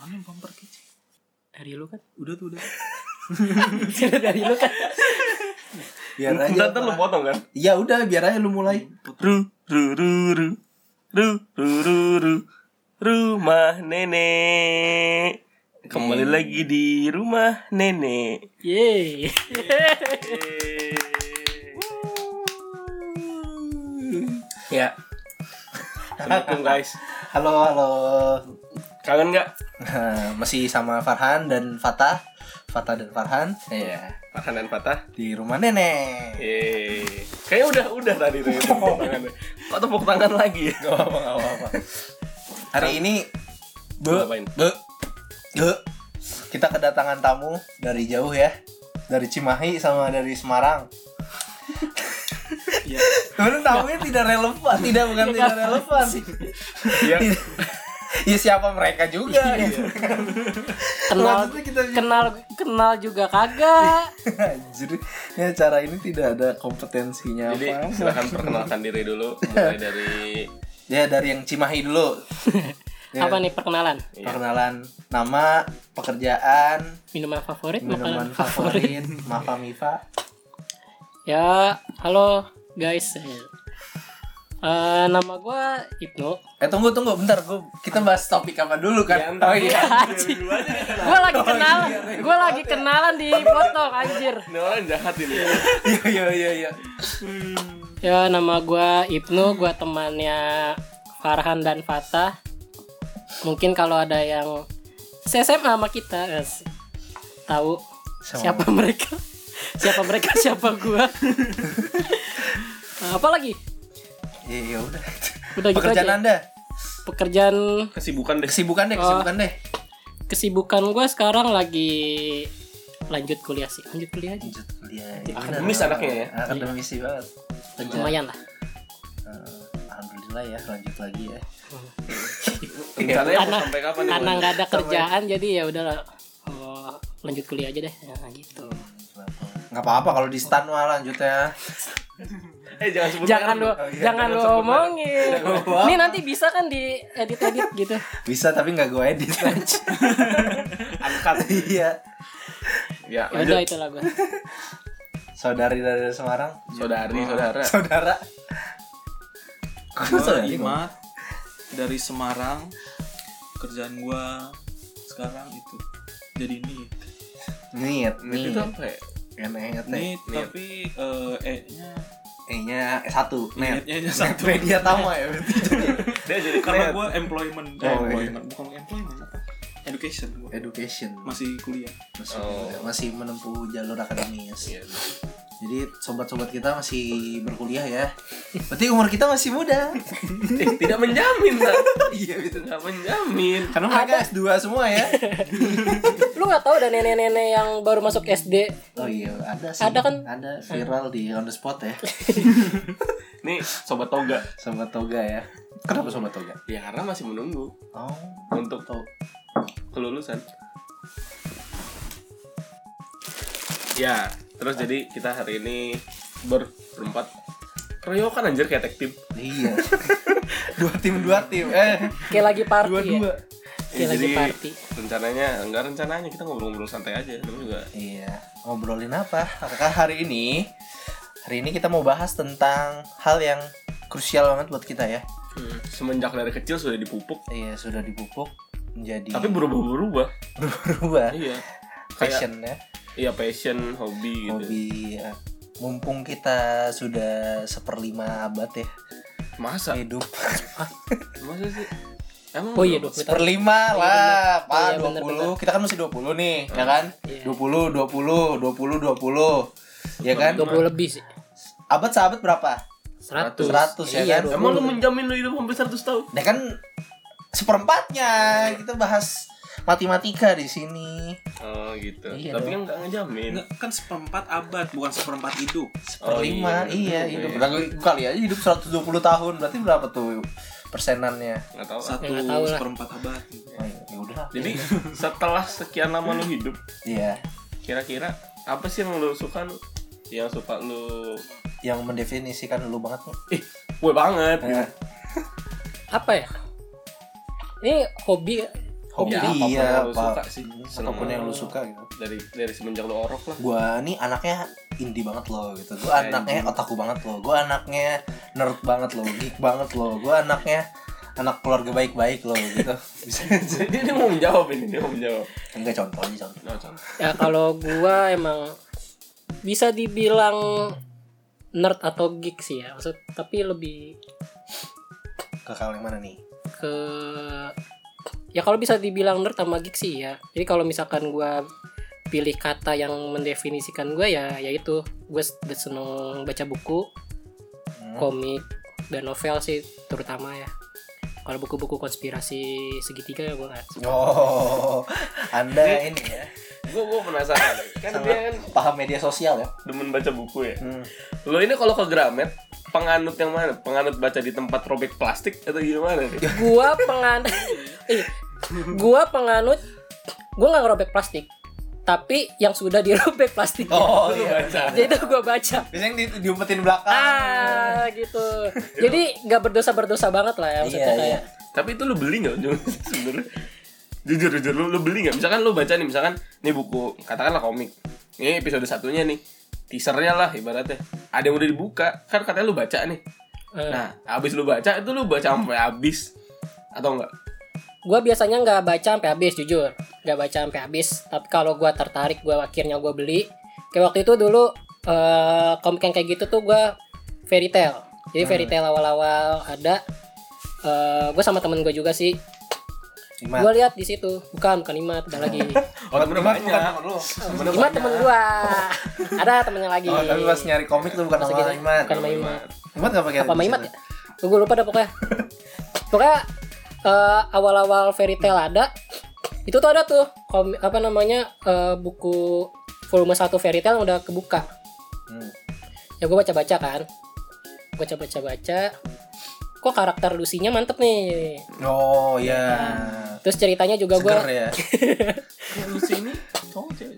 Mana yang bumper kecil? Dari lu kan? Udah tuh udah. dari lu kan? Biar aja. Ntar ntar lu potong kan? Ya udah biar aja lu mulai. Ru ru ru ru ru ru ru ru rumah nenek. Kembali lagi di rumah nenek. Yeay. Ya. Assalamualaikum guys. Halo, halo. Kangen nggak? Masih sama Farhan dan Fatah. Fatah dan Farhan. Iya. Farhan dan Fatah. Di rumah nenek. Yeay. Kayaknya udah udah tadi tuh tepuk tangan. Kok tepuk tangan lagi? Gak apa gak apa. Hari ini Be, Ngapain? be, be, kita kedatangan tamu dari jauh ya, dari Cimahi sama dari Semarang. Iya. Sebenarnya tamunya tidak relevan, tidak bukan tidak relevan. Iya. Ya siapa mereka juga gitu. Kenal Maksudnya kita kenal kenal juga kagak. Anjir, ya cara ini tidak ada kompetensinya Jadi apa. silahkan perkenalkan diri dulu mulai dari Ya dari yang Cimahi dulu. Ya, Apa nih perkenalan? Iya. Perkenalan nama, pekerjaan, Minuman favorit, minuman makanan favorit. favorit, Mafa Mifa. Ya, halo guys. Eh, nama gua Ibnu. Eh tunggu tunggu bentar, gua kita bahas topik apa dulu kan? oh iya. Anjing. Gua lagi kenalan. Gua lagi kenalan di foto anjir. Ini orang jahat ini. Iya iya iya iya. Ya, nama gua Ibnu, gua temannya Farhan dan Fatah. Mungkin kalau ada yang SMA sama kita, guys, tahu Sama. siapa mereka. Siapa mereka, siapa gua. Nah, apa lagi? Iya iya udah. Udah gitu Pekerjaan aja. Anda? Pekerjaan Kesibukan deh. Kesibukan deh, Oh. kesibukan deh. kesibukan gua sekarang lagi lanjut kuliah sih. Lanjut kuliah aja. Lanjut kuliah. Akademis anaknya ya? Akademis sih banget. Kerja. Lumayan lah. Eh, Alhamdulillah ya, lanjut lagi ya. Rencananya mau Karena sampai kapan karena nggak ada kerjaan jadi ya udahlah. Oh, lanjut kuliah aja deh. Ya, gitu. Nggak apa-apa kalau di stan mah lanjut ya. Eh jangan sebut jangan lo jangan lo omongin ini nanti bisa kan di edit edit gitu Bisa tapi nggak gue edit aja. Angkat. Iya. Ya, ya udah itulah gue Saudari dari Semarang. Saudari, saudara. Saudara. Kok Gua saudari? Imat dari Semarang. Kerjaan gua sekarang itu jadi nih. Niat, Ini itu niat. apa ya? Niat, Nih, Niat. tapi eh E-nya E-nya satu, net. Niatnya aja Net satu. media tama ya berarti. Dia jadi Karena gua employment, eh, Oh, iya. employment bukan employment apa? Education gua. Education. Masih kuliah. Masih, Oh. masih menempuh jalur akademis. Iya. Jadi sobat-sobat kita masih berkuliah ya. Berarti umur kita masih muda. Eh, tidak menjamin lah. iya betul. Tidak menjamin. Karena mereka S2 semua ya. lu nggak tahu ada nenek-nenek yang baru masuk SD Oh iya, ada sih. Ada kan? Ada viral di on the spot ya. Nih sobat toga. Sobat toga ya. Kenapa sobat toga? Ya karena masih menunggu Oh, untuk to- kelulusan. Ya, terus jadi kita hari ini ber berempat keroyokan anjir kayak tag team. iya. dua tim dua tim. Eh, kayak lagi party dua ya dua. kayak lagi jadi party rencananya enggak rencananya kita ngobrol-ngobrol santai aja tapi juga Iya. Ngobrolin apa? Apakah hari ini hari ini kita mau bahas tentang hal yang krusial banget buat kita ya. semenjak dari kecil sudah dipupuk Iya, sudah dipupuk menjadi tapi berubah-berubah. berubah Iya. Kayak passion ya, iya passion, hobi gitu. hobi ya. Mumpung kita sudah seperlima abad ya Masa? hidup. Masa sih? Emang oh iya dua puluh Seperlima Iya, lah. Pak, Iya, 20. bener, Kita kan masih 20 nih, ya kan? Iya. 20, 20, 20, 20. Ya kan? dua puluh lebih sih Abad sahabat berapa? seratus 100 ya Iya, kan? 20. Emang lu menjamin lu hidup sampai 100 tahun? Nah kan seperempatnya kita bahas matematika di sini. Oh gitu. Iya Tapi dong. kan enggak ngejamin. Enggak, kan seperempat abad, bukan seperempat hidup. Seperlima, Oh, iya, iya, hidup. Lah, kali aja hidup 120 tahun, berarti berapa tuh persenannya? Enggak tahu. Satu nggak tahu seperempat abad. Oh, ya udah. Jadi setelah sekian lama lu hidup, Iya, kira-kira apa sih yang lu suka lu? Yang suka lu yang mendefinisikan lu banget nih. ih, gue banget. Ya. apa ya ini hobi hobi Ya, apa pun iya yang lu apa suka sih. apa pun yang lu suka gitu Dari dari semenjak lu orok lah. gua nih anaknya indie banget loh gitu gua anaknya otaku banget loh gua anaknya nerd banget loh geek banget loh gua anaknya anak keluarga baik-baik loh gitu bisa dia, dia mau menjawab ini, dia mau menjawab. enggak contoh aja contoh Nah, contoh. Ya kalau gua emang bisa dibilang nerd atau geek sih ya. Maksud tapi lebih ke hal yang mana nih ke ya kalau bisa dibilang nerd sama geek sih ya. Jadi kalau misalkan gua pilih kata yang mendefinisikan gua ya yaitu gue udah seneng baca buku, Hmm. komik dan novel sih terutama ya. Kalau buku-buku konspirasi segitiga ya gue nggak oh anda ini ya Gue gue penasaran. Kan Sangat dia kan paham media sosial ya demen baca buku ya. hmm. Lo ini kalau ke Gramet penganut yang mana? Penganut baca di tempat robek plastik atau gimana gua penganut eh, gua penganut gua nggak ngerobek plastik tapi yang sudah dirobek plastik oh Lu iya baca. jadi itu gua baca biasanya di, diumpetin belakang ah gitu jadi nggak berdosa berdosa banget lah ya maksudnya Iya, kayak iya. Tapi itu lu beli nggak sebenarnya? Jujur jujur lu, lu beli nggak? Misalkan lu baca nih misalkan nih buku katakanlah komik. Ini episode satunya nih teasernya lah ibaratnya. Ada yang udah dibuka kan katanya lu baca nih. eh, Nah abis lu baca itu lu baca sampai habis. Atau enggak? gua biasanya nggak baca sampai habis jujur. Nggak baca sampai habis. Tapi kalau gua tertarik gua akhirnya gua beli. Kayak waktu itu dulu eh komik yang kayak gitu tuh gua fairy tale. Jadi fairy tale awal-awal ada. Eh gue sama temen gue juga sih Imat. gue lihat di situ. Bukan bukan Imat ada lagi. Oh temennya Imat banyak. bukan temen lu. Temennya Imat temen gua. Ada temennya lagi. Oh, tapi pas nyari komik tuh bukan sama gitu, Imat. bukan sama Imat. Imat gak pakai apa sama Imat ya? Gue lupa dah pokoknya. Pokoknya eh, awal-awal fairy tale ada. Itu tuh ada tuh. Komi- apa namanya eh, buku volume 1 fairy tale yang udah kebuka. Hmm. ya gue baca baca kan. Baca baca baca kok karakter Lucy-nya mantep nih Oh iya. terus ceritanya juga gue Seger ya. Lucy ini cowok cewek.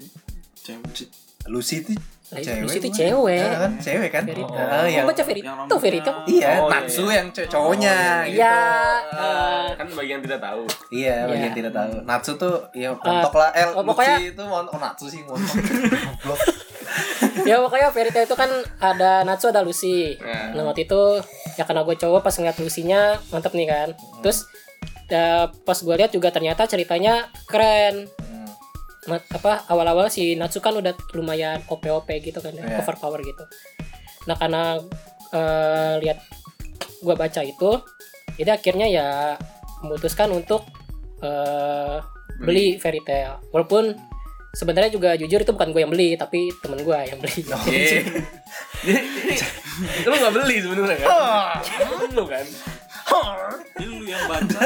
Cewek. Lucy itu cewek. Lucy itu cewek. Ah, kan cewek kan? Fairy Oh, tale. yang baca yang tuh rambutnya- Iya, Oh, iya, Natsu iya. yang cowoknya gitu. Iya, Ah. eh, Kan bagi yang tidak tahu. Iya, bagi Iya. yang tidak tahu. Natsu tuh ya montok lah. Eh, oh, pokoknya- Lucy itu mon oh Natsu sih montok. Ya pokoknya fairy tale itu kan ada Natsu ada Lucy. Nah. nah waktu itu ya karena gue cowok pas ngeliat Lucy-nya mantep nih kan. Terus ya, pas gue lihat juga ternyata ceritanya keren. Hmm. Apa awal-awal si Natsu kan udah lumayan OP-OP gitu kan ya, Iya. overpower gitu. Nah karena eh, lihat gue baca itu jadi akhirnya ya memutuskan untuk eh, beli. fairy tale walaupun sebenarnya juga jujur itu bukan gue yang beli tapi temen gue yang beli. Jadi ini lu nggak beli sebenarnya kan? Lu kan? Jadi lu yang baca,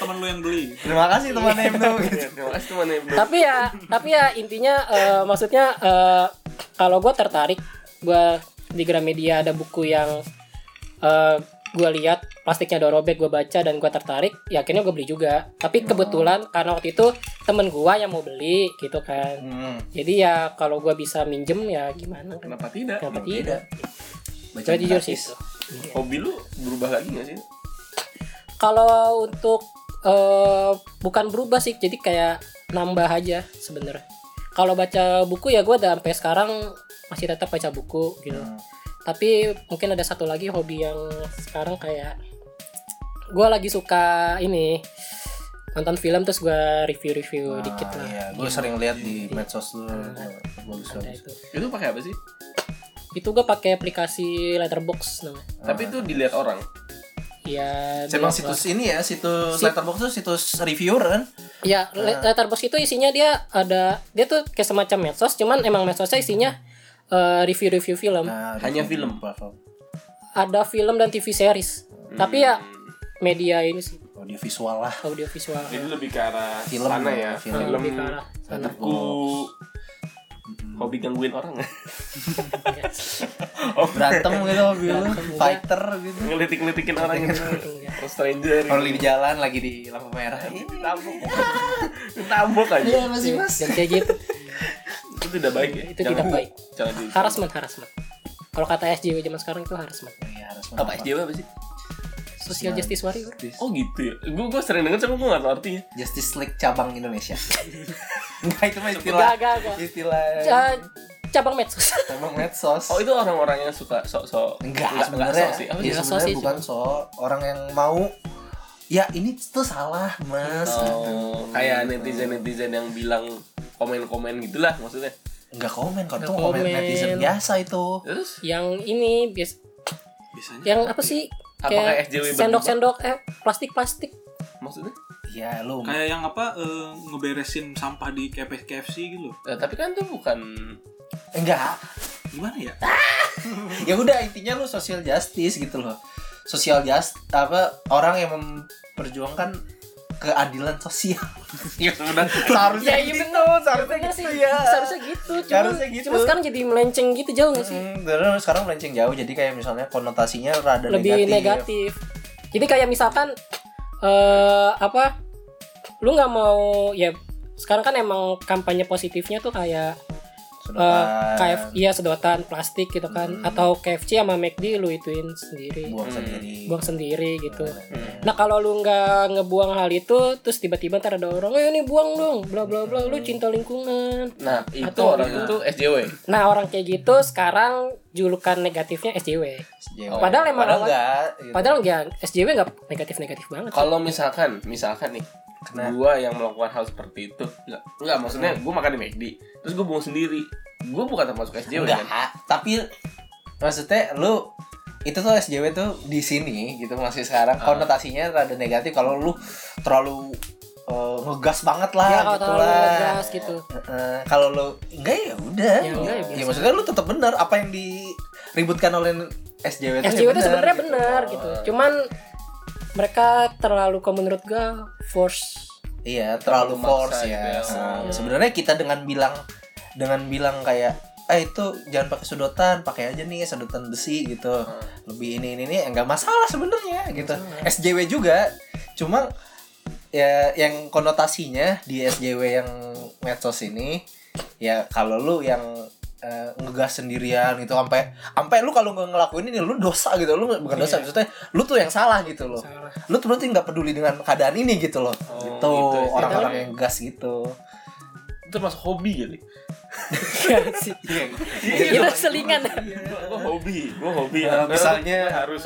teman lu yang beli. Terima kasih teman Emno gitu. Iya, Terima kasih teman Ebro. tapi ya tapi ya intinya eh, maksudnya eh, kalau gue tertarik gue di Gramedia ada buku yang eh gue lihat plastiknya udah robek gue baca dan gue tertarik ya akhirnya gue beli juga. Tapi kebetulan karena waktu itu temen gue yang mau beli gitu kan. Hmm. jadi ya kalau gue bisa minjem ya gimana kan? Kenapa tidak? kenapa tidak? Baca Gue jujur sih. Itu Hobi lu berubah lagi gak sih? kalau untuk eh bukan berubah sih jadi kayak nambah aja sebenarnya. Kalau baca buku ya gue sampai sekarang masih tetap baca buku gitu. Hmm. Tapi mungkin ada satu lagi hobi yang sekarang kayak gue lagi suka ini nonton film terus gue review-review Ah, dikit lah Iya, gue sering lihat di medsos lu. Bagus ada bagus. itu Itu pakai apa sih? itu gue pakai aplikasi Letterbox namanya Tapi itu dilihat orang. ya Emang situs ini ya, situs Sit- Letterboxd tuh situs reviewer kan? Ya, le- Letterboxd itu isinya dia ada dia tuh kayak semacam medsos, cuman emang medsosnya isinya eh, review-review film. Nah, Hanya film. platform. Ada film dan TV series. Tapi ya media ini sih Audio visual lah. audio visual. Jadi lebih ke arah Film, sana ya. film. Nah, Film, lebih ke arah sana. buku, hobi gangguin orang. Berantem gitu hobi lu, Berantem juga. fighter gitu. Ngelitik-ngelitikin orang gitu. Iya. Terus stranger. Kalau lagi di jalan lagi di lampu merah. Ditabuk. Ditabuk aja. Iya, masih Mas. Dan kayak gitu. Itu tidak baik ya. Itu tidak baik. Jangan di. Harassment, harassment. Kalau kata SJW zaman sekarang itu harassment. Iya, harus Apa SJW apa sih? social justice warrior Oh gitu ya. Gue gue sering denger cuma gue gak tau artinya. Justice League cabang Indonesia. Enggak itu mah istilah Gak, gak, gak. istilah Ca- cabang medsos cabang medsos. Oh itu orang-orang yang suka sok-sok. enggak enggak sebenarnya. sok sih. Apa Ya, sih? Enggak sok sebenarnya sih, bukan so orang yang mau ya ini tuh salah mas Oh, kayak netizen-netizen yang bilang komen-komen gitulah maksudnya. nggak komen Nggak itu komen komen. netizen biasa itu Terus yang ini bias Biasanya yang apa sih Apakah kayak sendok-sendok eh plastik-plastik maksudnya? ya lu kayak yang apa eh, ngeberesin sampah di KFC KFC gitu loh. Eh, tapi kan itu bukan enggak Gimana ya? ya udah intinya lu social justice gitu loh social just apa orang yang memperjuangkan keadilan sosial. Ya sebenarnya seharusnya Ya, iya gitu bener. seharusnya Bener gitu sih. ya. Seharusnya gitu cuma, Seharusnya gitu. cuma sekarang jadi melenceng gitu jauh gak sih? Hmm, karena sekarang melenceng jauh. Jadi kayak misalnya konotasinya rada lebih negatif. Jadi kayak misalkan eh apa lu nggak mau ya sekarang kan emang kampanye positifnya tuh kayak eh, Sedotan, KF iya sedotan plastik gitu kan Hmm. atau KFC sama McD lu ituin sendiri buang Hmm. sendiri buang sendiri gitu Hmm. nah kalau lu nggak ngebuang hal itu terus tiba-tiba ntar ada orang eh ini buang dong bla bla bla lu cinta lingkungan Nah, itu Atau orang iya. itu SJW. nah orang kayak gitu sekarang julukan negatifnya SJW SJW. Padahal emang padahal awal- enggak gitu. padahal ya SJW nggak negatif-negatif banget Kalau misalkan, misalkan nih, Kena. gua yang melakukan hal seperti itu, enggak, enggak maksudnya gua makan di McD, terus gua buang sendiri. Gua bukan termasuk SJW enggak kan? tapi maksudnya lu itu tuh SJW tuh di sini gitu masih sekarang Ah. konotasinya rada negatif kalau lu terlalu eh, ngegas banget lah ya gitu lah ngegas gitu Heeh, kalau lu enggak ya udah Ya enggak, ya ya, biasa. maksudnya lu tetap benar apa yang diributkan oleh SJW itu SJW ya itu sebenarnya gitu. benar gitu cuman mereka terlalu kalau menurut gua force Iya, terlalu Terlalu force maksa ya. gitu ya. Nah, Hmm. Sebenarnya kita dengan bilang dengan bilang kayak eh itu jangan pakai sedotan, pakai aja nih sedotan besi gitu. Hmm. Lebih ini ini ini enggak masalah sebenarnya gitu. SJW juga. Cuma ya yang konotasinya di SJW yang medsos ini ya kalau lu yang eh, ngegas sendirian gitu sampai sampai lu kalau nggak ngelakuin ini lu dosa gitu lu bukan dosa Iya. maksudnya lu tuh yang salah gitu loh Salah. lu tuh berarti nggak peduli dengan keadaan ini gitu loh Oh, gitu gitu ya. orang-orang yang gas gitu Itu termasuk hobi kali. Iya sih. Itu selingan. Gua hobi, gua hobi. Nah, ya. misalnya- harus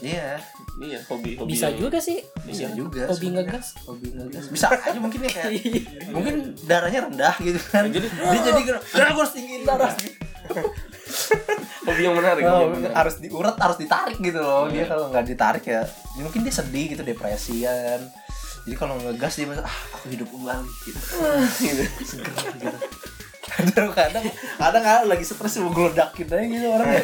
iya iya hobi, hobi. Bisa yang- juga sih. bisa juga Hobi ngegas. hobi ngegas bisa aja mungkin ya kayak mungkin darahnya rendah gitu kan Jadi- dia jadi darah gue harus tinggiin darah Hobi yang menarik. Oh, yang menarik. harus diurat harus ditarik gitu loh dia kalau nggak ditarik ya ya mungkin dia sedih gitu depresian jadi kalau ngegas dia merasa, ah aku hidup kembali gitu Gitu. seger gitu kadang kadang lagi stres mau geledakin aja gitu orang ya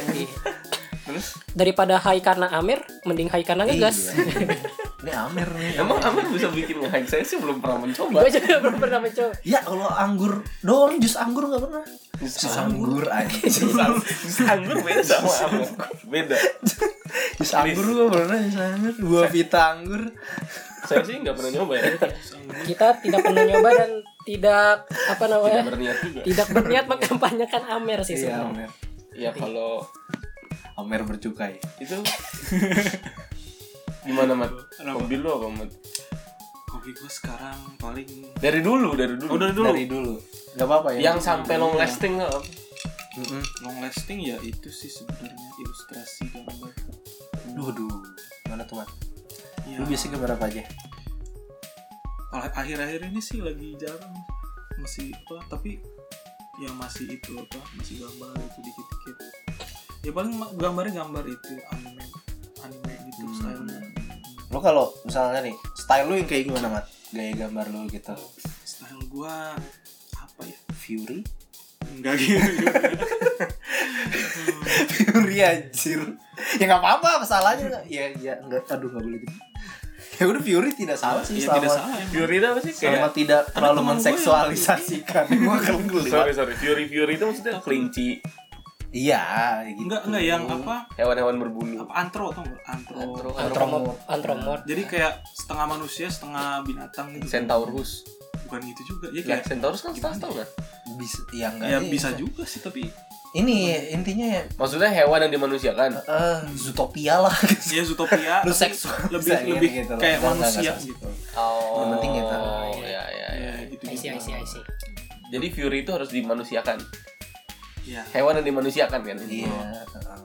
Terus Daripada high karena Amir, mending high karena ngegas. Iya. ini Amer nih emang Amir bisa bikin nge Saya sih belum pernah mencoba. Gue juga belum pernah mencoba. ya kalau anggur doang jus anggur nggak pernah Jus jus anggur aja Jus ang- jus anggur beda sama Amir. Beda. jus anggur gue pernah jus anggur buah vita anggur Saya sih nggak pernah nyoba ya. Kita tidak pernah nyoba dan tidak apa Tidak namanya? berniat juga. Tidak berniat mengkampanyekan Amer sih iya sebenarnya. Amer Ya kalau Amer bercukai itu gimana mat? Hobi lu apa mat? Hobi gue sekarang paling Dari dulu, dari dulu. Oh, dari dulu. dari dulu nggak apa-apa ya Yang sampai long lasting nggak? apa? Mm-mm. long lasting ya itu sih sebenarnya ilustrasi gambar. duh duh mana tuh Mat? Ya, lu biasa gambar apa aja akhir-akhir ini sih lagi jarang masih apa tapi ya masih itu apa masih gambar itu dikit-dikit ya paling gambarnya gambar itu anime anime gitu Hmm. stylenya. Lu kalau misalnya nih style lu yang kayak gimana mat? Gaya gambar lu gitu. Style gua apa ya? Fury? Enggak gitu. Fury anjir. Ya nggak apa-apa masalahnya ya ya nggak. Aduh nggak boleh gitu. Ya udah Fury tidak salah sih ya selama tidak salah emang. Fury itu apa sih? selama Kayak tidak terlalu gue menseksualisasikan. Gua kan geli sorry sorry. Fury Fury itu maksudnya kelinci iya gitu enggak enggak yang apa hewan-hewan berbulu apa antro atau antro, Antro. Antromorph, antromorph. jadi kayak setengah manusia setengah binatang gitu Centaurus bukan gitu juga ya ya kayak Centaurus kan setengah setengah bisa ya enggak ya sih. bisa juga sih tapi ini intinya ya Maksudnya hewan yang dimanusiakan. eh Zootopia lah ya Zootopia Lu seksual lebih bisa lebih gitu loh. kayak Enggak, manusia enggak. gitu Oh. Yang penting gitu. ya ya ya. ya gitu I see, I see, I see. Jadi Fury itu harus dimanusiakan. Ya Hewan yang dimanusiakan kan. iya heeh.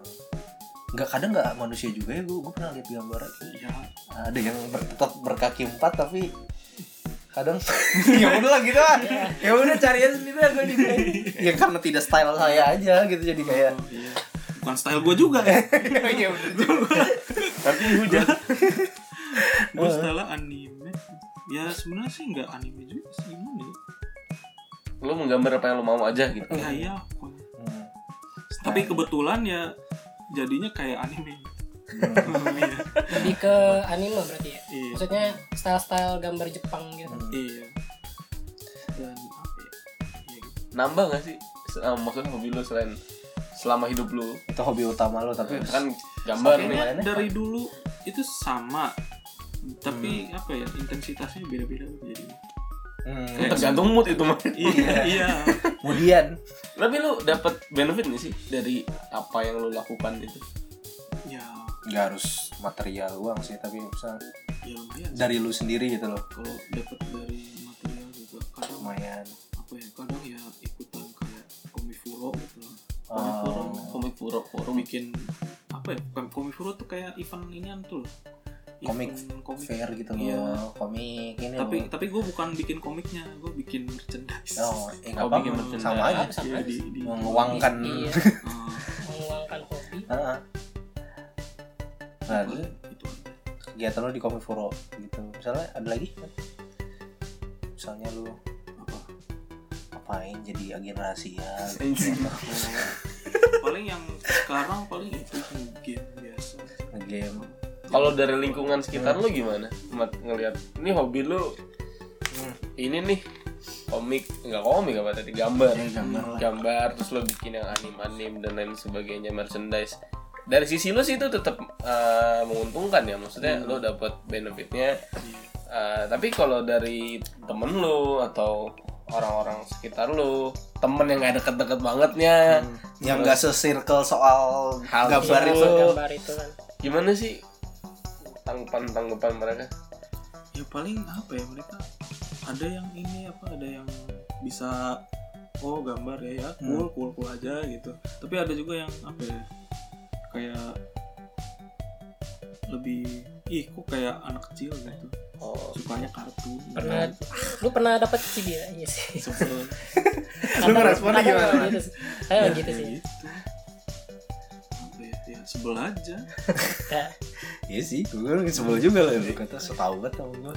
nggak kadang nggak manusia juga ya gue gue pernah lihat gambar ya ada yang ber- tetap berkaki empat tapi kadang ya udah lah gitu lah ya udah cari aja sendiri lah gue di ya karena tidak style saya aja gitu jadi kayak oh, iya. bukan style gue juga ya udah Tapi hujan. gue style anime ya sebenarnya sih nggak anime juga sih gimana ya Lo menggambar apa yang lo mau aja gitu. ya iya. Tapi kebetulan ya jadinya kayak anime Iya. Lebih ke anime berarti ya. Iya. Maksudnya style-style gambar Jepang gitu. iya dan apa ya Iya gitu. Nambah gak sih? Ah, maksudnya hobi lo selain selama hidup lo itu hobi utama lo tapi kan gambar nih. Kayaknya dari dulu itu sama tapi apa ya intensitasnya beda-beda jadi Hmm. Tergantung mood itu mah. iya iya kemudian Tapi lu dapat benefit nih sih dari apa yang lu lakukan itu? ya nggak harus material uang sih tapi bisa ya lumayan sih. dari lu sendiri gitu loh kalau dapat dari material juga kadang lumayan apa ya kadang ya ikutan kayak komifuro gitu loh Oh. Komik puro puro bikin apa ya bukan komifuro tuh kayak event inian tuh loh komik komik fair gitu Iya. loh komik ini tapi loh. tapi gue bukan bikin komiknya gue bikin merchandise oh eh, Oh, apa bikin merchandise. sama aja Apa sama Iya, aja? di, di, menguangkan Iya, Ah, menguangkan hobi. Heeh. nah itu itu kegiatan lo di komifuro gitu misalnya ada lagi kan? misalnya lu apa ngapain jadi agen rahasia gitu. paling yang sekarang paling itu game biasa ngegame Kalau dari lingkungan sekitar lu gimana? Mat ngelihat ini hobi lu ini nih komik nggak komik apa tadi gambar. Ya, gambar lah. gambar terus lo bikin yang anim anim dan lain sebagainya merchandise. Dari sisi lo sih itu tetap eh, menguntungkan ya maksudnya lo dapat benefitnya. Eh, tapi kalau dari temen lo atau orang-orang sekitar lo temen yang gak deket-deket bangetnya yang nggak se-circle soal Hal gambar itu. itu. Gambar itu kan. gimana sih tanggapan tanggapan mereka. Ya paling apa ya mereka? Ada yang ini apa ada yang bisa oh gambar ya ya cool cool cool aja gitu. Tapi ada juga yang apa ya kayak lebih ih kok kayak anak kecil gitu. Oh. Sukanya kartun. Pernah. Lu pernah dapat cibir iya sih. Lu ngeresponnya gimana? Gitu sih. Kayak Ya, gitu ya sih. gitu. apa ya, ya sebel aja iya sih gue sebel juga lah lu kata. So tau banget sama gue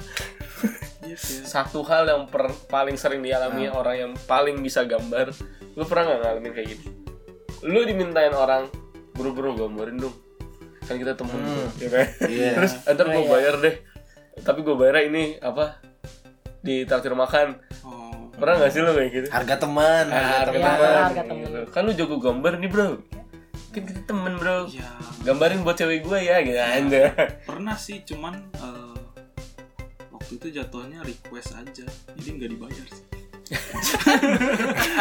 iya satu hal yang per- paling sering dialami Ah. orang yang paling bisa gambar. Lu pernah nggak ngalamin kayak gitu? Lu dimintain orang buru-buru gambarin dong. Kan kita temen Hmm. ya kan? Iya. terus ntar Oh, gue iya. bayar deh. Tapi gue bayar ini apa di traktir makan. Oh. Pernah nggak sih lu kayak gitu? Harga teman Ah, harga Iya, teman. harga teman. gitu. kan lu jago gambar nih bro. Kan kita temen bro. Ya gambarin buat cewek gue ya gitu anda pernah sih cuman eh, waktu itu jatuhnya request aja. Jadi nggak dibayar sih.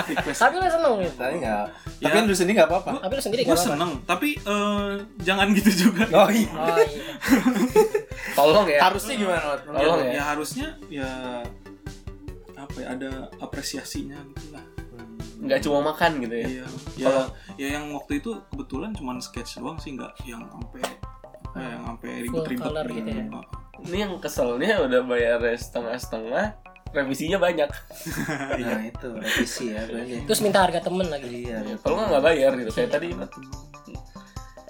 Request. Tapi lu seneng gitu. tapi nggak. Ya. tapi lu sendiri nggak apa-apa. Tapi lu sendiri gue seneng. Tapi eh, jangan gitu juga. Oh iya. Oh iya. tolong ya. Harusnya gimana? Tolong ya, ya. ya harusnya ya apa ya ada apresiasinya gitu lah nggak cuma makan gitu ya. Iya. Ya Kalau- ya yang waktu itu kebetulan cuman sketch doang sih nggak yang sampai ya, yang sampai ribet-ribet color gitu ya. Oh, ini yang keselnya udah bayar setengah-setengah revisinya banyak. Nah itu revisi ya berarti. Terus minta harga temen lagi. iya kalau nggak nggak bayar gitu. Kayak tadi harga teman.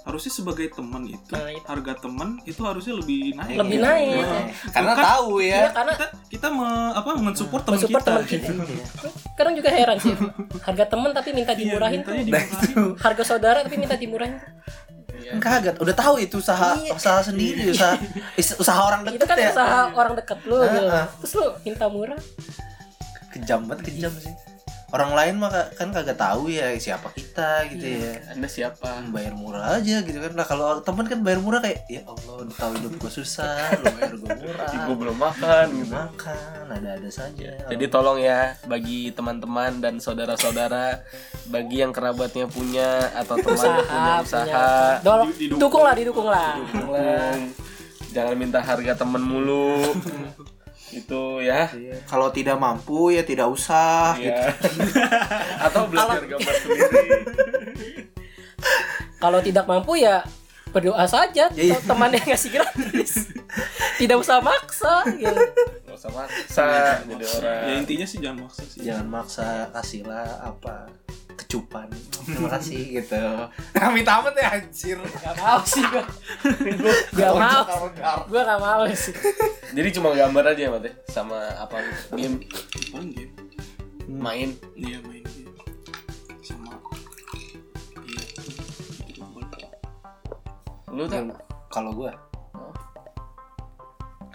Harusnya sebagai teman itu Nah, itu. harga teman itu harusnya lebih naik Lebih gitu. naik. Nah, karena Bukan- tahu ya Iya karena kita kita me- apa mensupport teman mensupport kita, teman kita. Kadang juga heran sih. Harga temen tapi minta Iya, dimurahin tuh. mintanya nah dimurahin. itu Harga saudara tapi minta dimurahin. kaget udah tahu itu usaha Iya. usaha sendiri usaha usaha orang Itu deket kan ya usaha orang deket lu Ah, gitu. ah. Terus lu minta murah. kejam banget kejam sih orang lain mah ka- kan kagak tahu ya siapa kita gitu ya. Anda siapa? Bayar murah aja gitu kan. Nah kalau teman kan bayar murah kayak ya Allah udah tahu hidup gue susah lu bayar gue murah. Gue belum makan Belum gitu. makan ada-ada saja. Jadi tolong ya bagi teman-teman dan saudara-saudara bagi yang kerabatnya punya atau teman usaha punya usaha. punya- Didukung. dukung lah didukung. Lah dukung. jangan minta harga temen mulu itu ya. Kalau tidak mampu ya tidak usah Iya. atau belajar gambar sendiri. Kalau tidak mampu ya berdoa saja. Iya. teman yang ngasih gratis. Tidak usah maksa gitu. nggak usah maksa jadi orang. Ya intinya sih jangan maksa sih. Jangan maksa kasihlah apa kecupan. Terima kasih gitu. Amit amat ya anjir. Gak mau sih gue Gak mau. Gue gak mau. Sih. Jadi cuma gambar aja ya? Mate sama apa? Game. Paling game. Main. Iya main game. Sama. Iya. Lu tuh kalau gua? Oh.